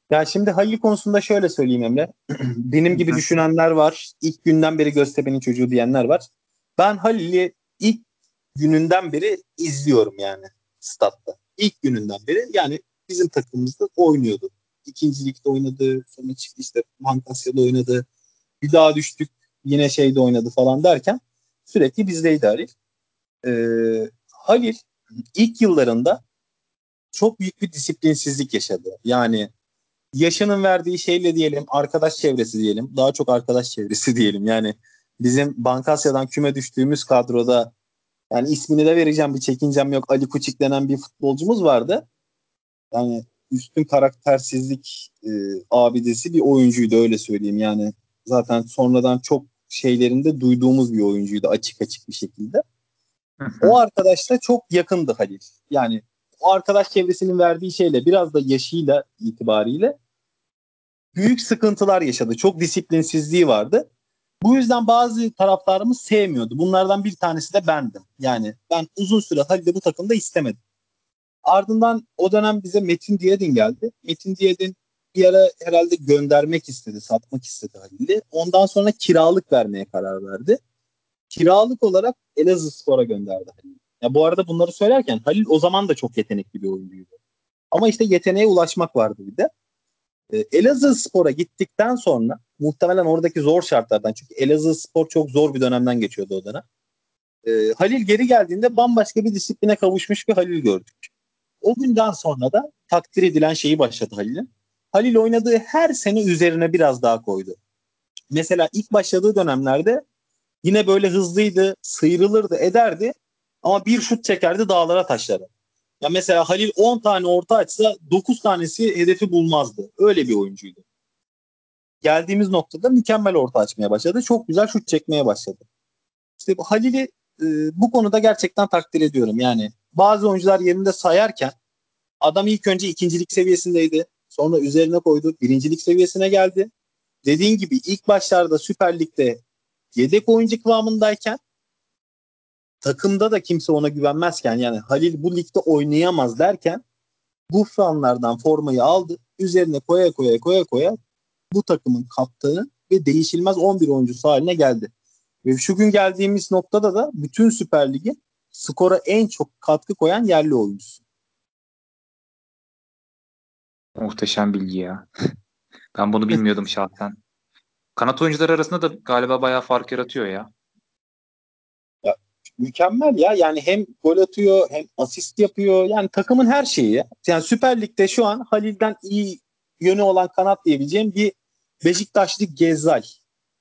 Ya şimdi Halil konusunda şöyle söyleyeyim Emre. Benim gibi düşünenler var. İlk günden beri Göztepe'nin çocuğu diyenler var. Ben Halil'i ilk gününden beri izliyorum yani statta. İlk gününden beri yani bizim takımımızda oynuyordu. İkinci ligde oynadı. Sonra çıktı işte Mankasya'da oynadı. Bir daha düştük. Yine şeyde oynadı falan derken sürekli bizdeydi Halil. Ee, Halil ilk yıllarında çok büyük bir disiplinsizlik yaşadı. Yani yaşının verdiği şeyle diyelim arkadaş çevresi diyelim. Daha çok arkadaş çevresi diyelim. Yani bizim Bankasya'dan küme düştüğümüz kadroda yani ismini de vereceğim bir çekincem yok. Ali Kuçik denen bir futbolcumuz vardı. Yani üstün karaktersizlik e, abidesi bir oyuncuydu öyle söyleyeyim. Yani zaten sonradan çok şeylerinde duyduğumuz bir oyuncuydu açık açık bir şekilde. o arkadaşla çok yakındı Halil. Yani o arkadaş çevresinin verdiği şeyle biraz da yaşıyla itibariyle büyük sıkıntılar yaşadı. Çok disiplinsizliği vardı. Bu yüzden bazı taraftarımız sevmiyordu. Bunlardan bir tanesi de bendim. Yani ben uzun süre Halil'i bu takımda istemedim. Ardından o dönem bize Metin Diyedin geldi. Metin Diyedin bir ara herhalde göndermek istedi, satmak istedi Halil'i. Ondan sonra kiralık vermeye karar verdi. Kiralık olarak Elazığ Spor'a gönderdi Halil'i. Ya bu arada bunları söylerken Halil o zaman da çok yetenekli bir oyuncuydu. Ama işte yeteneğe ulaşmak vardı bir de. E, Elazığ Spor'a gittikten sonra muhtemelen oradaki zor şartlardan çünkü Elazığ Spor çok zor bir dönemden geçiyordu o dönem. E, Halil geri geldiğinde bambaşka bir disipline kavuşmuş bir Halil gördük. O günden sonra da takdir edilen şeyi başladı Halil'in. Halil oynadığı her sene üzerine biraz daha koydu. Mesela ilk başladığı dönemlerde yine böyle hızlıydı, sıyrılırdı, ederdi ama bir şut çekerdi dağlara taşlara. Ya mesela Halil 10 tane orta açsa 9 tanesi hedefi bulmazdı. Öyle bir oyuncuydu. Geldiğimiz noktada mükemmel orta açmaya başladı. Çok güzel şut çekmeye başladı. İşte bu Halil'i e, bu konuda gerçekten takdir ediyorum. Yani bazı oyuncular yerinde sayarken adam ilk önce ikincilik seviyesindeydi. Sonra üzerine koydu. Birincilik seviyesine geldi. Dediğin gibi ilk başlarda Süper Lig'de yedek oyuncu kıvamındayken takımda da kimse ona güvenmezken yani Halil bu ligde oynayamaz derken bu fanlardan formayı aldı. Üzerine koya koya koya koya bu takımın kaptanı ve değişilmez 11 oyuncusu haline geldi. Ve şu gün geldiğimiz noktada da bütün Süper Lig'in skora en çok katkı koyan yerli oyuncusu. Muhteşem bilgi ya. Ben bunu bilmiyordum şahsen. Kanat oyuncuları arasında da galiba bayağı fark yaratıyor ya. ya. Mükemmel ya. Yani hem gol atıyor hem asist yapıyor. Yani takımın her şeyi ya. Yani Süper Lig'de şu an Halil'den iyi yönü olan kanat diyebileceğim bir Beşiktaşlı Gezzal.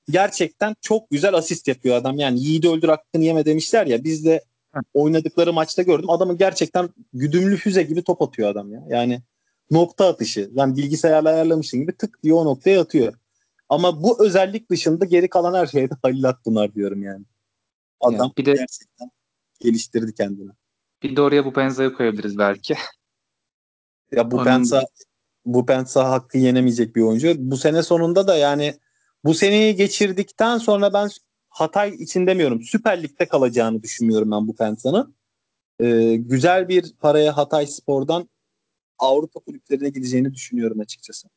Gerçekten çok güzel asist yapıyor adam. Yani yiğidi öldür hakkını yeme demişler ya. Biz de oynadıkları maçta gördüm. Adamın gerçekten güdümlü füze gibi top atıyor adam ya. Yani nokta atışı. Yani bilgisayarla ayarlamışsın gibi tık diye o noktaya atıyor. Ama bu özellik dışında geri kalan her şeyde Halil Akpınar diyorum yani. Adam yani bir de, gerçekten geliştirdi kendini. Bir de oraya bu Penza'yı koyabiliriz belki. Ya bu Onun... Penza bu Penza hakkı yenemeyecek bir oyuncu. Bu sene sonunda da yani bu seneyi geçirdikten sonra ben Hatay için demiyorum. Süper Lig'de kalacağını düşünmüyorum ben bu Pensa'nın. Ee, güzel bir paraya Hatay Spor'dan Avrupa kulüplerine gideceğini düşünüyorum açıkçası.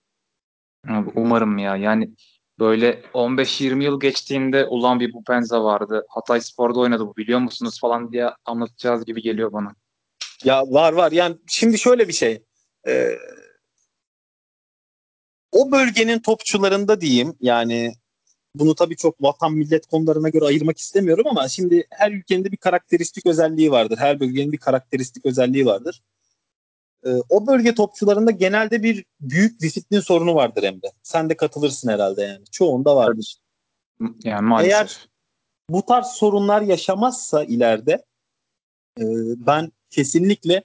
Abi umarım ya. Yani böyle 15-20 yıl geçtiğinde ulan bir Bupenza vardı. Hatay Spor'da oynadı bu biliyor musunuz falan diye anlatacağız gibi geliyor bana. Ya var var. Yani şimdi şöyle bir şey. Ee, o bölgenin topçularında diyeyim yani bunu tabii çok vatan millet konularına göre ayırmak istemiyorum ama şimdi her ülkenin de bir karakteristik özelliği vardır. Her bölgenin bir karakteristik özelliği vardır. Ee, o bölge topçularında genelde bir büyük disiplin sorunu vardır Emre. Sen de katılırsın herhalde yani. Çoğunda vardır. Yani maalesef. Eğer bu tarz sorunlar yaşamazsa ileride e, ben kesinlikle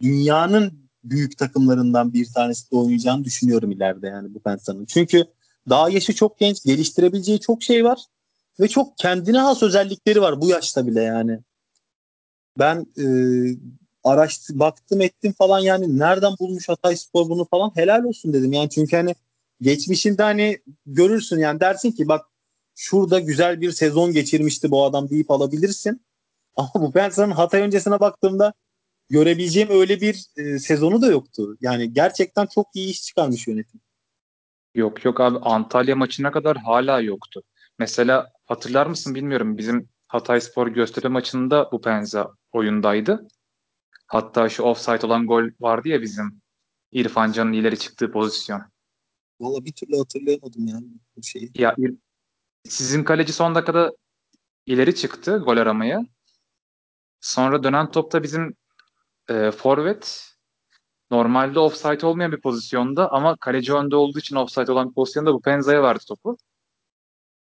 dünyanın büyük takımlarından bir tanesi de oynayacağını düşünüyorum ileride yani bu Pensa'nın. Çünkü daha yaşı çok genç, geliştirebileceği çok şey var ve çok kendine has özellikleri var bu yaşta bile yani. Ben e, araştı baktım ettim falan yani nereden bulmuş Hatay Spor bunu falan helal olsun dedim. Yani çünkü hani geçmişinde hani görürsün yani dersin ki bak şurada güzel bir sezon geçirmişti bu adam deyip alabilirsin. Ama bu ben sana Hatay öncesine baktığımda görebileceğim öyle bir e, sezonu da yoktu. Yani gerçekten çok iyi iş çıkarmış yönetim. Yok yok abi Antalya maçına kadar hala yoktu. Mesela hatırlar mısın bilmiyorum bizim Hatay Spor Göztepe maçında bu Penza oyundaydı. Hatta şu offside olan gol vardı ya bizim İrfan Can'ın ileri çıktığı pozisyon. Valla bir türlü hatırlayamadım yani bu şeyi. Ya sizin kaleci son dakikada ileri çıktı gol aramaya. Sonra dönen topta bizim e, forvet normalde offside olmayan bir pozisyonda ama kaleci önde olduğu için offside olan pozisyonda bu Penza'ya verdi topu.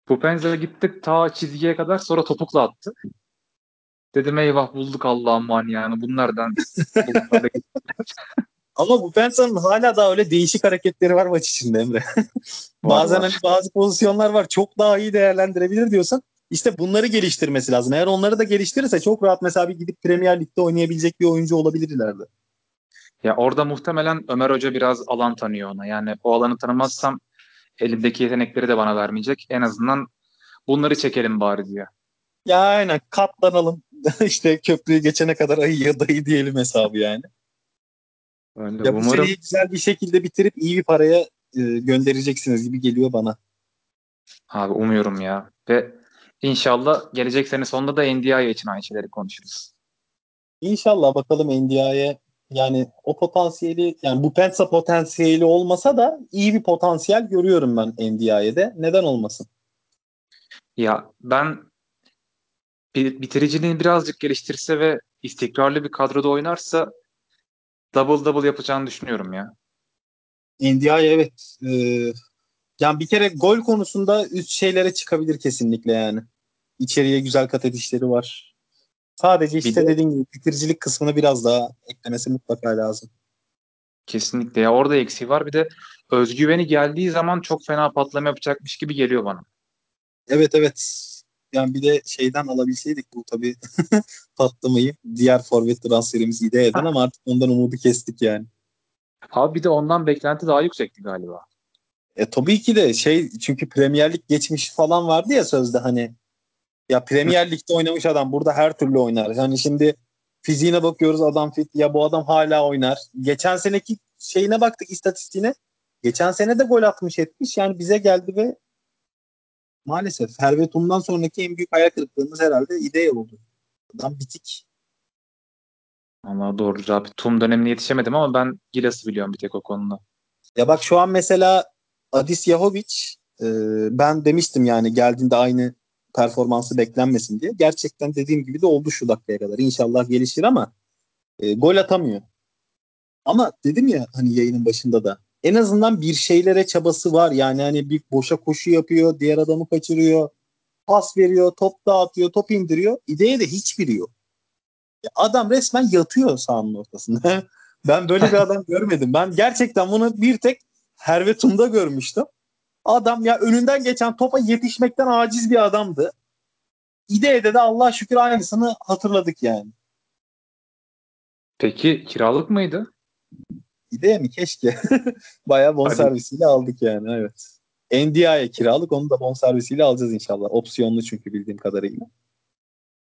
Bu Penza'ya gittik ta çizgiye kadar sonra topukla attı. Dedim eyvah bulduk Allah'ım man yani bunlardan. Ama bu Pensa'nın hala da öyle değişik hareketleri var maç içinde Emre. Bazen hani bazı pozisyonlar var çok daha iyi değerlendirebilir diyorsan işte bunları geliştirmesi lazım. Eğer onları da geliştirirse çok rahat mesela bir gidip Premier Lig'de oynayabilecek bir oyuncu olabilir ileride. Ya orada muhtemelen Ömer Hoca biraz alan tanıyor ona. Yani o alanı tanımazsam elimdeki yetenekleri de bana vermeyecek. En azından bunları çekelim bari diyor. Ya aynen katlanalım. işte köprüyü geçene kadar ayı ya dayı diyelim hesabı yani. Öyle, ya umarım... bu seneyi güzel bir şekilde bitirip iyi bir paraya e, göndereceksiniz gibi geliyor bana. Abi umuyorum ya. Ve inşallah gelecek sene sonunda da NDI için aynı şeyleri konuşuruz. İnşallah bakalım NDI'ye yani o potansiyeli yani bu Pensa potansiyeli olmasa da iyi bir potansiyel görüyorum ben NDI'de. Neden olmasın? Ya ben bitiriciliğini birazcık geliştirse ve istikrarlı bir kadroda oynarsa double double yapacağını düşünüyorum ya. NDI evet. Ee, yani bir kere gol konusunda üst şeylere çıkabilir kesinlikle yani. İçeriye güzel kat edişleri var. Sadece işte Bir de- dediğim gibi bitiricilik kısmını biraz daha eklemesi mutlaka lazım. Kesinlikle ya orada eksiği var. Bir de özgüveni geldiği zaman çok fena patlama yapacakmış gibi geliyor bana. Evet evet. Yani bir de şeyden alabilseydik bu tabii patlamayı. Diğer forvet transferimiz İdeye'den ama artık ondan umudu kestik yani. Abi bir de ondan beklenti daha yüksekti galiba. E tabii ki de şey çünkü Premier Lig geçmişi falan vardı ya sözde hani ya Premier Lig'de oynamış adam burada her türlü oynar. Hani şimdi fiziğine bakıyoruz adam fit ya bu adam hala oynar. Geçen seneki şeyine baktık istatistiğine. Geçen sene de gol atmış etmiş. Yani bize geldi ve maalesef Hervetum'dan sonraki en büyük hayal kırıklığımız herhalde İdeye oldu. Adam bitik. Allah doğru abi. Tum dönemine yetişemedim ama ben Gilas'ı biliyorum bir tek o konuda. Ya bak şu an mesela Adis Yahovic e, ben demiştim yani geldiğinde aynı performansı beklenmesin diye. Gerçekten dediğim gibi de oldu şu dakikaya kadar. İnşallah gelişir ama e, gol atamıyor. Ama dedim ya hani yayının başında da en azından bir şeylere çabası var. Yani hani bir boşa koşu yapıyor, diğer adamı kaçırıyor, pas veriyor, top dağıtıyor, top indiriyor. İdeye de hiçbiri yok. Adam resmen yatıyor sahanın ortasında. ben böyle bir adam görmedim. Ben gerçekten bunu bir tek Hervetum'da görmüştüm. Adam ya önünden geçen topa yetişmekten aciz bir adamdı. İdeye'de de Allah şükür aynısını hatırladık yani. Peki kiralık mıydı? İdeye mi? Keşke. Bayağı bonservisiyle aldık yani evet. NDI'ye kiralık onu da bonservisiyle alacağız inşallah. Opsiyonlu çünkü bildiğim kadarıyla.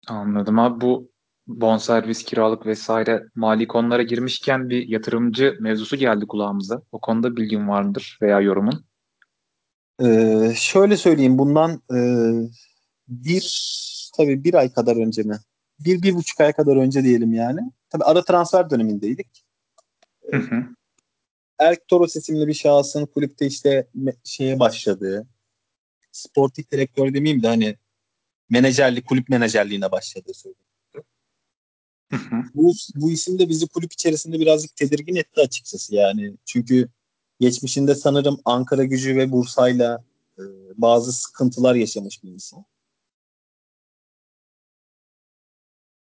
Anladım abi bu bonservis, kiralık vesaire mali konulara girmişken bir yatırımcı mevzusu geldi kulağımıza. O konuda bilgin vardır veya yorumun. Ee, şöyle söyleyeyim bundan e, bir tabii bir ay kadar önce mi? Bir, bir buçuk ay kadar önce diyelim yani. Tabii ara transfer dönemindeydik. Hı hı. Erk Toros isimli bir şahsın kulüpte işte şeye başladığı sportif direktör demeyeyim de hani menajerlik, kulüp menajerliğine başladığı söyleniyor. Bu, bu isim de bizi kulüp içerisinde birazcık tedirgin etti açıkçası yani. Çünkü geçmişinde sanırım Ankara gücü ve Bursa'yla e, bazı sıkıntılar yaşamış bir isim.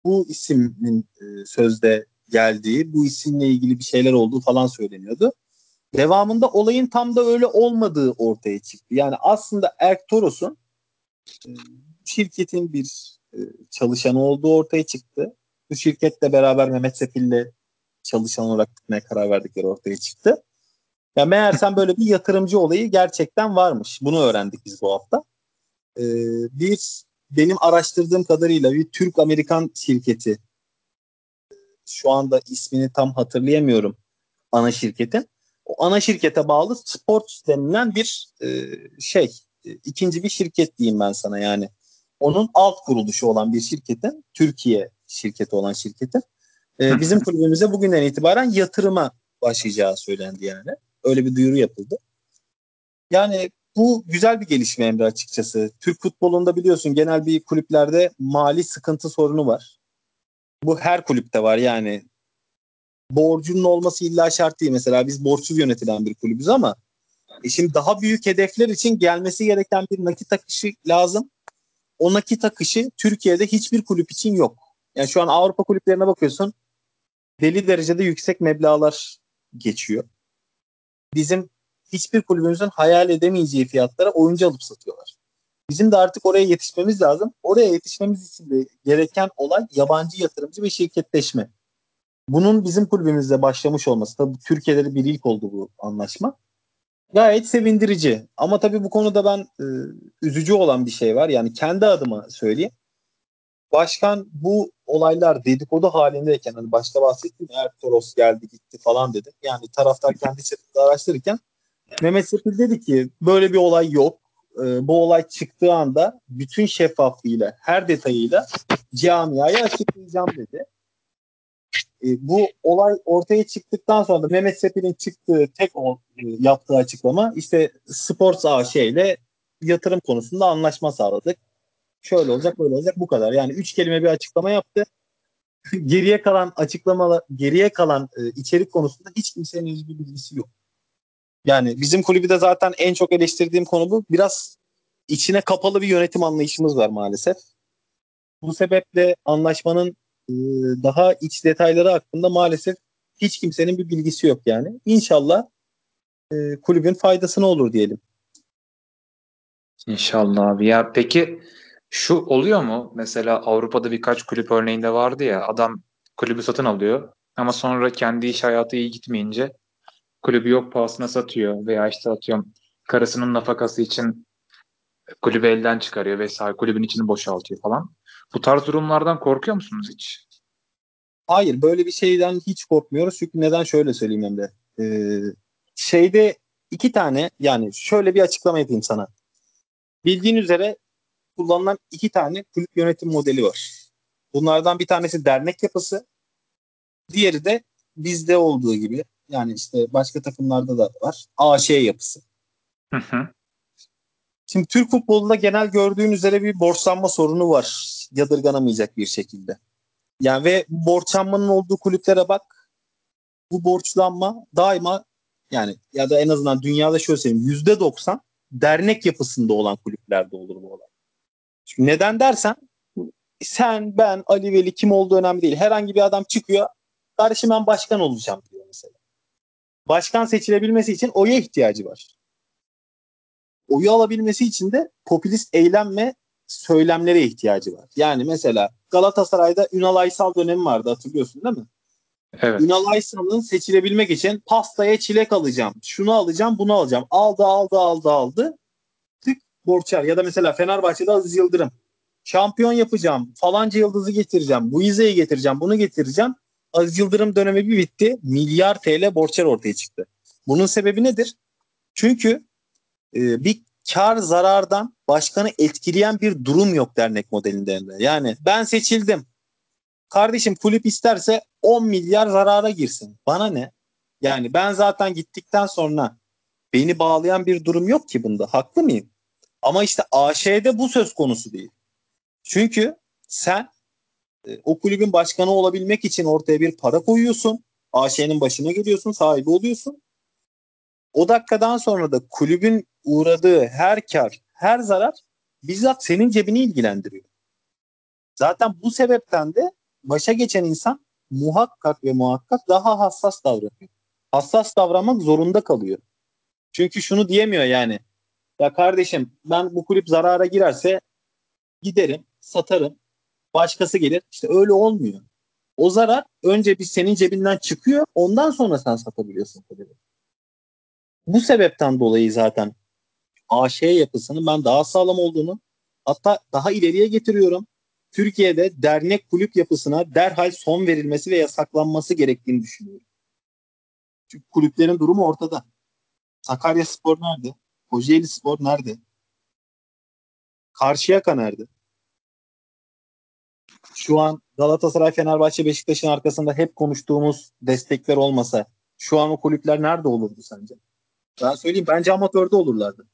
Bu ismin e, sözde geldiği, bu isimle ilgili bir şeyler olduğu falan söyleniyordu. Devamında olayın tam da öyle olmadığı ortaya çıktı. Yani aslında Erk Toros'un e, şirketin bir e, çalışanı olduğu ortaya çıktı. Bu şirketle beraber Mehmet Sefil'le çalışan olarak gitmeye karar verdikleri ortaya çıktı. Ya meğersem böyle bir yatırımcı olayı gerçekten varmış. Bunu öğrendik biz bu hafta. Ee, bir benim araştırdığım kadarıyla bir Türk-Amerikan şirketi şu anda ismini tam hatırlayamıyorum ana şirketin. O ana şirkete bağlı Sports denilen bir e, şey e, ikinci bir şirket diyeyim ben sana yani. Onun alt kuruluşu olan bir şirketin Türkiye şirketi olan şirketin e, bizim kulübümüze bugünden itibaren yatırıma başlayacağı söylendi yani. Öyle bir duyuru yapıldı. Yani bu güzel bir gelişme Emre açıkçası. Türk futbolunda biliyorsun genel bir kulüplerde mali sıkıntı sorunu var. Bu her kulüpte var yani. Borcunun olması illa şart değil. Mesela biz borçsuz yönetilen bir kulübüz ama e şimdi daha büyük hedefler için gelmesi gereken bir nakit akışı lazım. O nakit akışı Türkiye'de hiçbir kulüp için yok. Yani şu an Avrupa kulüplerine bakıyorsun deli derecede yüksek meblağlar geçiyor. Bizim hiçbir kulübümüzün hayal edemeyeceği fiyatlara oyuncu alıp satıyorlar. Bizim de artık oraya yetişmemiz lazım. Oraya yetişmemiz için de gereken olay yabancı yatırımcı ve şirketleşme. Bunun bizim kulübümüzde başlamış olması. Tabii Türkiye'de de bir ilk oldu bu anlaşma. Gayet sevindirici. Ama tabii bu konuda ben e, üzücü olan bir şey var. Yani kendi adıma söyleyeyim. Başkan bu olaylar dedikodu halindeyken hani başta bahsettim ya Toros geldi gitti falan dedi. Yani taraftar kendi çapında araştırırken Mehmet Sepil dedi ki böyle bir olay yok. Ee, bu olay çıktığı anda bütün şeffaflığıyla her detayıyla camiaya açıklayacağım dedi. Ee, bu olay ortaya çıktıktan sonra da Mehmet Sepil'in çıktığı tek o, e, yaptığı açıklama işte Sports AŞ ile yatırım konusunda anlaşma sağladık şöyle olacak böyle olacak bu kadar. Yani üç kelime bir açıklama yaptı. geriye kalan açıklamalar, geriye kalan e, içerik konusunda hiç kimsenin hiçbir bilgisi yok. Yani bizim kulübü de zaten en çok eleştirdiğim konu bu. Biraz içine kapalı bir yönetim anlayışımız var maalesef. Bu sebeple anlaşmanın e, daha iç detayları hakkında maalesef hiç kimsenin bir bilgisi yok yani. İnşallah e, kulübün faydasına olur diyelim. İnşallah abi. Ya peki şu oluyor mu? Mesela Avrupa'da birkaç kulüp örneğinde vardı ya adam kulübü satın alıyor ama sonra kendi iş hayatı iyi gitmeyince kulübü yok pahasına satıyor veya işte atıyorum karısının nafakası için kulübü elden çıkarıyor vesaire kulübün içini boşaltıyor falan. Bu tarz durumlardan korkuyor musunuz hiç? Hayır böyle bir şeyden hiç korkmuyoruz. Çünkü neden şöyle söyleyeyim Emre. Ee, şeyde iki tane yani şöyle bir açıklama yapayım sana. Bildiğin üzere kullanılan iki tane kulüp yönetim modeli var. Bunlardan bir tanesi dernek yapısı. Diğeri de bizde olduğu gibi yani işte başka takımlarda da var. AŞ yapısı. Hı hı. Şimdi Türk futbolunda genel gördüğün üzere bir borçlanma sorunu var. Yadırganamayacak bir şekilde. Yani ve borçlanmanın olduğu kulüplere bak. Bu borçlanma daima yani ya da en azından dünyada şöyle söyleyeyim yüzde doksan dernek yapısında olan kulüplerde olur bu olay. Çünkü neden dersen sen, ben, Ali Veli kim olduğu önemli değil. Herhangi bir adam çıkıyor. Kardeşim ben başkan olacağım diyor mesela. Başkan seçilebilmesi için oya ihtiyacı var. Oyu alabilmesi için de popülist eylem ve söylemlere ihtiyacı var. Yani mesela Galatasaray'da Ünal Aysal dönemi vardı hatırlıyorsun değil mi? Evet. Ünal Aysal'ın seçilebilmek için pastaya çilek alacağım, şunu alacağım, bunu alacağım. Aldı, aldı, aldı, aldı. Tık borçlar. Ya da mesela Fenerbahçe'de Aziz Yıldırım. Şampiyon yapacağım, falanca yıldızı getireceğim, bu İze'yi getireceğim, bunu getireceğim. Aziz Yıldırım dönemi bir bitti. Milyar TL borçlar ortaya çıktı. Bunun sebebi nedir? Çünkü e, bir kar zarardan başkanı etkileyen bir durum yok dernek modelinde. Yani ben seçildim. Kardeşim kulüp isterse 10 milyar zarara girsin. Bana ne? Yani ben zaten gittikten sonra beni bağlayan bir durum yok ki bunda. Haklı mıyım? Ama işte AŞ'de bu söz konusu değil. Çünkü sen e, o kulübün başkanı olabilmek için ortaya bir para koyuyorsun. AŞ'nin başına geliyorsun, sahibi oluyorsun. O dakikadan sonra da kulübün uğradığı her kar, her zarar bizzat senin cebini ilgilendiriyor. Zaten bu sebepten de başa geçen insan muhakkak ve muhakkak daha hassas davranıyor. Hassas davranmak zorunda kalıyor. Çünkü şunu diyemiyor yani. Ya kardeşim ben bu kulüp zarara girerse giderim, satarım. Başkası gelir. İşte öyle olmuyor. O zarar önce bir senin cebinden çıkıyor. Ondan sonra sen satabiliyorsun kulübü. Bu sebepten dolayı zaten AŞ yapısının ben daha sağlam olduğunu hatta daha ileriye getiriyorum. Türkiye'de dernek kulüp yapısına derhal son verilmesi ve yasaklanması gerektiğini düşünüyorum. Çünkü kulüplerin durumu ortada. Sakarya Spor nerede? Kocaeli Spor nerede? Karşıyaka nerede? Şu an Galatasaray, Fenerbahçe, Beşiktaş'ın arkasında hep konuştuğumuz destekler olmasa şu an o kulüpler nerede olurdu sence? Ben söyleyeyim bence amatörde olurlardı.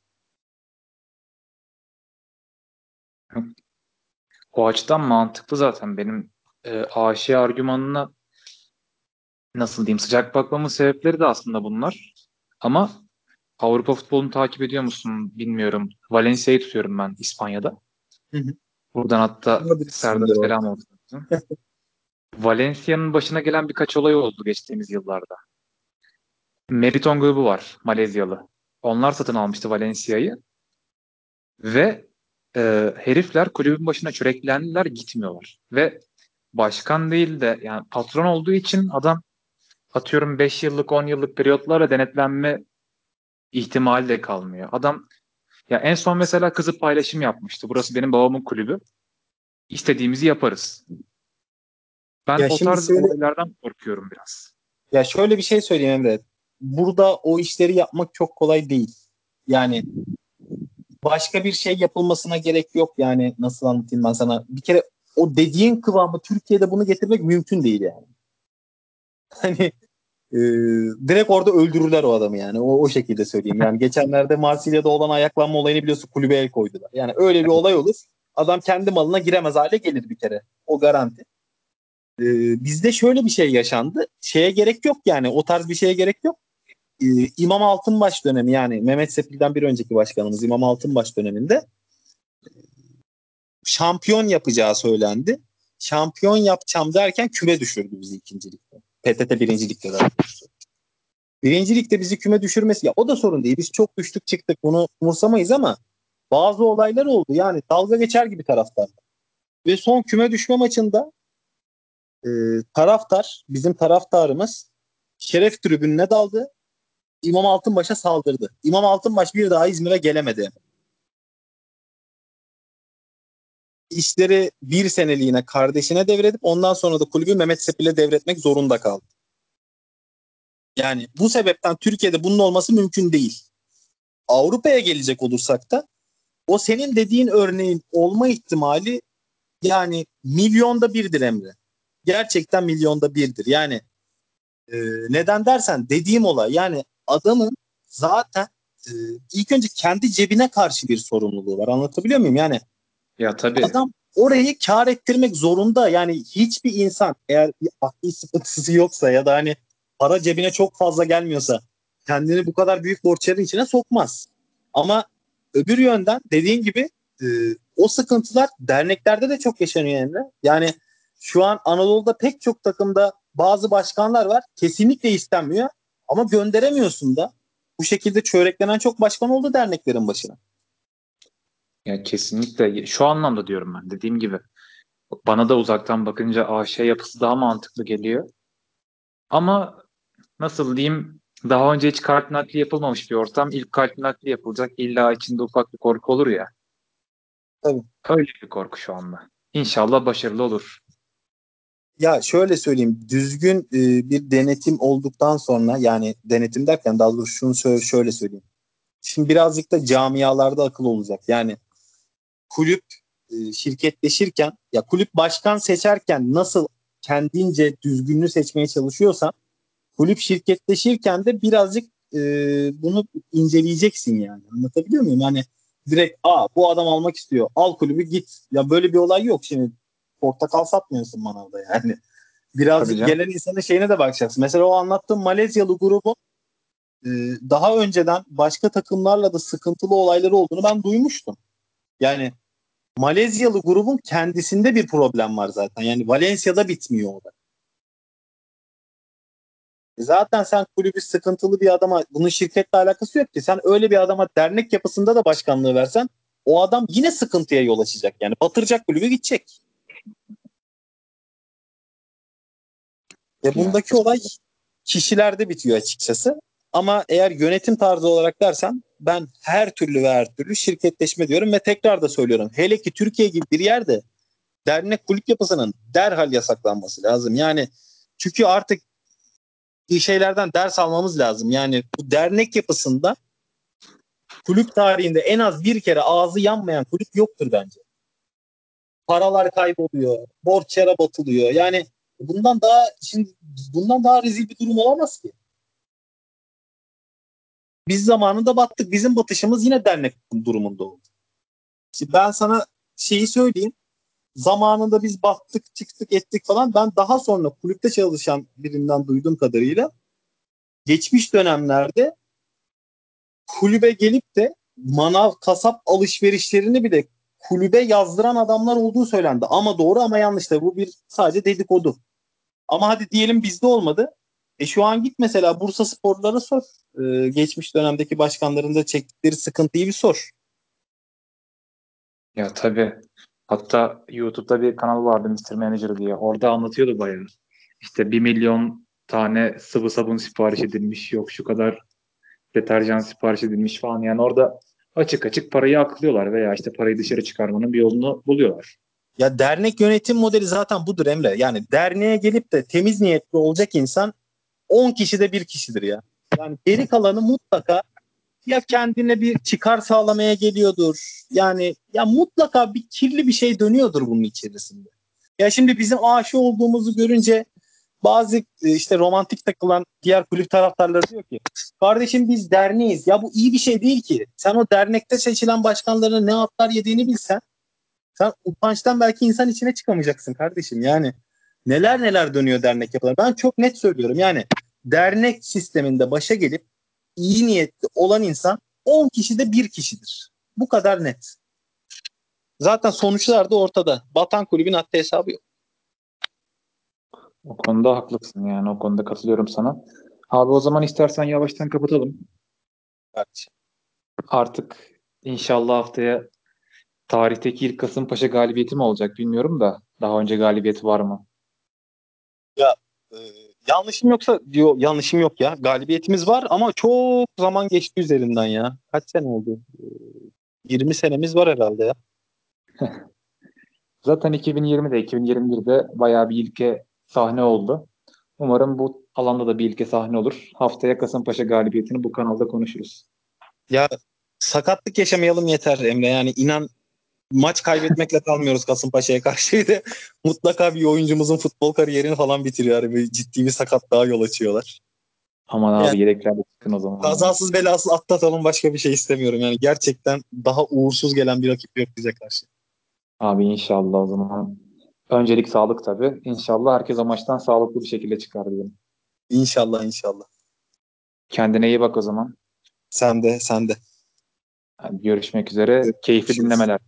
O açıdan mantıklı zaten benim e, AŞ argümanına nasıl diyeyim sıcak bakmamın sebepleri de aslında bunlar. Ama Avrupa futbolunu takip ediyor musun bilmiyorum. Valencia'yı tutuyorum ben İspanya'da. Hı hı. Buradan hatta Serdar selam olsun. Valencia'nın başına gelen birkaç olay oldu geçtiğimiz yıllarda. Meriton grubu var Malezyalı. Onlar satın almıştı Valencia'yı. Ve e, herifler kulübün başına çöreklendiler gitmiyorlar. Ve başkan değil de yani patron olduğu için adam atıyorum 5 yıllık 10 yıllık periyotlarla denetlenme ihtimali de kalmıyor. Adam ya en son mesela kızı paylaşım yapmıştı. Burası benim babamın kulübü. İstediğimizi yaparız. Ben Ya o tarz şöyle- olaylardan korkuyorum biraz. Ya şöyle bir şey söyleyeyim Emre. Burada o işleri yapmak çok kolay değil. Yani başka bir şey yapılmasına gerek yok. Yani nasıl anlatayım ben sana? Bir kere o dediğin kıvamı Türkiye'de bunu getirmek mümkün değil yani. Hani e, direkt orada öldürürler o adamı yani. O, o şekilde söyleyeyim. Yani geçenlerde Marsilya'da olan ayaklanma olayını biliyorsun kulübe el koydular. Yani öyle bir olay olur. Adam kendi malına giremez hale gelir bir kere. O garanti. E, bizde şöyle bir şey yaşandı. Şeye gerek yok yani. O tarz bir şeye gerek yok. E, İmam Altınbaş dönemi yani Mehmet Sepil'den bir önceki başkanımız İmam Altınbaş döneminde şampiyon yapacağı söylendi. Şampiyon yapacağım derken küme düşürdü bizi ikincilikte. PTT birincilikte daha doğrusu. Birincilikte bizi küme düşürmesi ya o da sorun değil. Biz çok düştük çıktık bunu umursamayız ama bazı olaylar oldu. Yani dalga geçer gibi taraftar. Ve son küme düşme maçında e, taraftar, bizim taraftarımız şeref tribününe daldı. İmam Altınbaş'a saldırdı. İmam Altınbaş bir daha İzmir'e gelemedi. İşleri bir seneliğine kardeşine devredip ondan sonra da kulübü Mehmet Sepil'e devretmek zorunda kaldı. Yani bu sebepten Türkiye'de bunun olması mümkün değil. Avrupa'ya gelecek olursak da o senin dediğin örneğin olma ihtimali yani milyonda birdir Emre. Gerçekten milyonda birdir. Yani e, neden dersen dediğim olay yani adamın zaten e, ilk önce kendi cebine karşı bir sorumluluğu var. Anlatabiliyor muyum? Yani ya tabii. Adam orayı kar ettirmek zorunda. Yani hiçbir insan eğer bir akli sıkıntısı yoksa ya da hani para cebine çok fazla gelmiyorsa kendini bu kadar büyük borçların içine sokmaz. Ama öbür yönden dediğin gibi e, o sıkıntılar derneklerde de çok yaşanıyor Emre. Yani şu an Anadolu'da pek çok takımda bazı başkanlar var. Kesinlikle istenmiyor ama gönderemiyorsun da. Bu şekilde çöreklenen çok başkan oldu derneklerin başına. Yani kesinlikle şu anlamda diyorum ben dediğim gibi. Bana da uzaktan bakınca AŞ yapısı daha mantıklı geliyor. Ama nasıl diyeyim daha önce hiç kart nakli yapılmamış bir ortam. İlk kart nakli yapılacak. İlla içinde ufak bir korku olur ya. Tabii. Öyle bir korku şu anda. İnşallah başarılı olur. Ya şöyle söyleyeyim düzgün e, bir denetim olduktan sonra yani denetim derken daha doğrusu şunu şöyle söyleyeyim. Şimdi birazcık da camialarda akıl olacak. Yani kulüp e, şirketleşirken ya kulüp başkan seçerken nasıl kendince düzgünlüğü seçmeye çalışıyorsan kulüp şirketleşirken de birazcık e, bunu inceleyeceksin yani. Anlatabiliyor muyum? Hani direkt a bu adam almak istiyor. Al kulübü git. Ya böyle bir olay yok şimdi. Portakal satmıyorsun manavda yani. Birazcık gelen insanın şeyine de bakacaksın. Mesela o anlattığım Malezyalı grubun e, daha önceden başka takımlarla da sıkıntılı olayları olduğunu ben duymuştum. Yani Malezyalı grubun kendisinde bir problem var zaten. Yani Valencia'da bitmiyor o da. E zaten sen kulübü sıkıntılı bir adama bunun şirketle alakası yok ki. Sen öyle bir adama dernek yapısında da başkanlığı versen o adam yine sıkıntıya yol açacak. Yani batıracak kulübü gidecek. Ve bundaki olay kişilerde bitiyor açıkçası. Ama eğer yönetim tarzı olarak dersen ben her türlü ve her türlü şirketleşme diyorum ve tekrar da söylüyorum. Hele ki Türkiye gibi bir yerde dernek kulüp yapısının derhal yasaklanması lazım. Yani çünkü artık bir şeylerden ders almamız lazım. Yani bu dernek yapısında kulüp tarihinde en az bir kere ağzı yanmayan kulüp yoktur bence. Paralar kayboluyor, borç yere batılıyor. Yani bundan daha şimdi bundan daha rezil bir durum olamaz ki. Biz zamanında battık. Bizim batışımız yine dernek durumunda oldu. Şimdi ben sana şeyi söyleyeyim. Zamanında biz battık, çıktık, ettik falan. Ben daha sonra kulüpte çalışan birinden duyduğum kadarıyla geçmiş dönemlerde kulübe gelip de manav, kasap alışverişlerini bile kulübe yazdıran adamlar olduğu söylendi. Ama doğru ama yanlış da bu bir sadece dedikodu. Ama hadi diyelim bizde olmadı. E şu an git mesela Bursa sporlara sor. Ee, geçmiş dönemdeki başkanların da çektikleri sıkıntıyı bir sor. Ya tabii. Hatta YouTube'da bir kanal vardı Mr. Manager diye. Orada anlatıyordu bayağı. İşte bir milyon tane sıvı sabun sipariş edilmiş. Yok şu kadar deterjan sipariş edilmiş falan. Yani orada açık açık parayı aklıyorlar veya işte parayı dışarı çıkarmanın bir yolunu buluyorlar. Ya dernek yönetim modeli zaten budur Emre. Yani derneğe gelip de temiz niyetli olacak insan 10 kişi de bir kişidir ya. Yani geri kalanı mutlaka ya kendine bir çıkar sağlamaya geliyordur. Yani ya mutlaka bir kirli bir şey dönüyordur bunun içerisinde. Ya şimdi bizim aşı olduğumuzu görünce bazı e, işte romantik takılan diğer kulüp taraftarları diyor ki kardeşim biz derneğiz. Ya bu iyi bir şey değil ki. Sen o dernekte seçilen başkanların ne atlar yediğini bilsen sen utançtan belki insan içine çıkamayacaksın kardeşim. Yani neler neler dönüyor dernek yapılar. Ben çok net söylüyorum. Yani dernek sisteminde başa gelip iyi niyetli olan insan 10 kişide bir kişidir. Bu kadar net. Zaten sonuçlar da ortada. Batan kulübün haddi hesabı yok. O konuda haklısın yani o konuda katılıyorum sana. Abi o zaman istersen yavaştan kapatalım. Kardeşim. Artık inşallah haftaya tarihteki ilk Kasımpaşa galibiyeti mi olacak bilmiyorum da daha önce galibiyeti var mı? Ee, yanlışım yoksa diyor yanlışım yok ya. Galibiyetimiz var ama çok zaman geçti üzerinden ya. Kaç sene oldu? Ee, 20 senemiz var herhalde ya. Zaten 2020'de 2021'de bayağı bir ilke sahne oldu. Umarım bu alanda da bir ilke sahne olur. Haftaya Kasımpaşa galibiyetini bu kanalda konuşuruz. Ya sakatlık yaşamayalım yeter Emre. Yani inan maç kaybetmekle kalmıyoruz Kasımpaşa'ya karşı. de mutlaka bir oyuncumuzun futbol kariyerini falan bitiriyor. Yani bir ciddi bir sakatlığa yol açıyorlar. Aman abi Yani- yedeklerle çıkın o zaman. Kazasız belasız atlatalım başka bir şey istemiyorum. Yani gerçekten daha uğursuz gelen bir rakip yok bize karşı. Abi inşallah o zaman. Öncelik sağlık tabii. İnşallah herkes o maçtan sağlıklı bir şekilde çıkar diyelim. İnşallah inşallah. Kendine iyi bak o zaman. Sen de sen de. Hadi görüşmek üzere. Keyifli Görüşürüz. dinlemeler.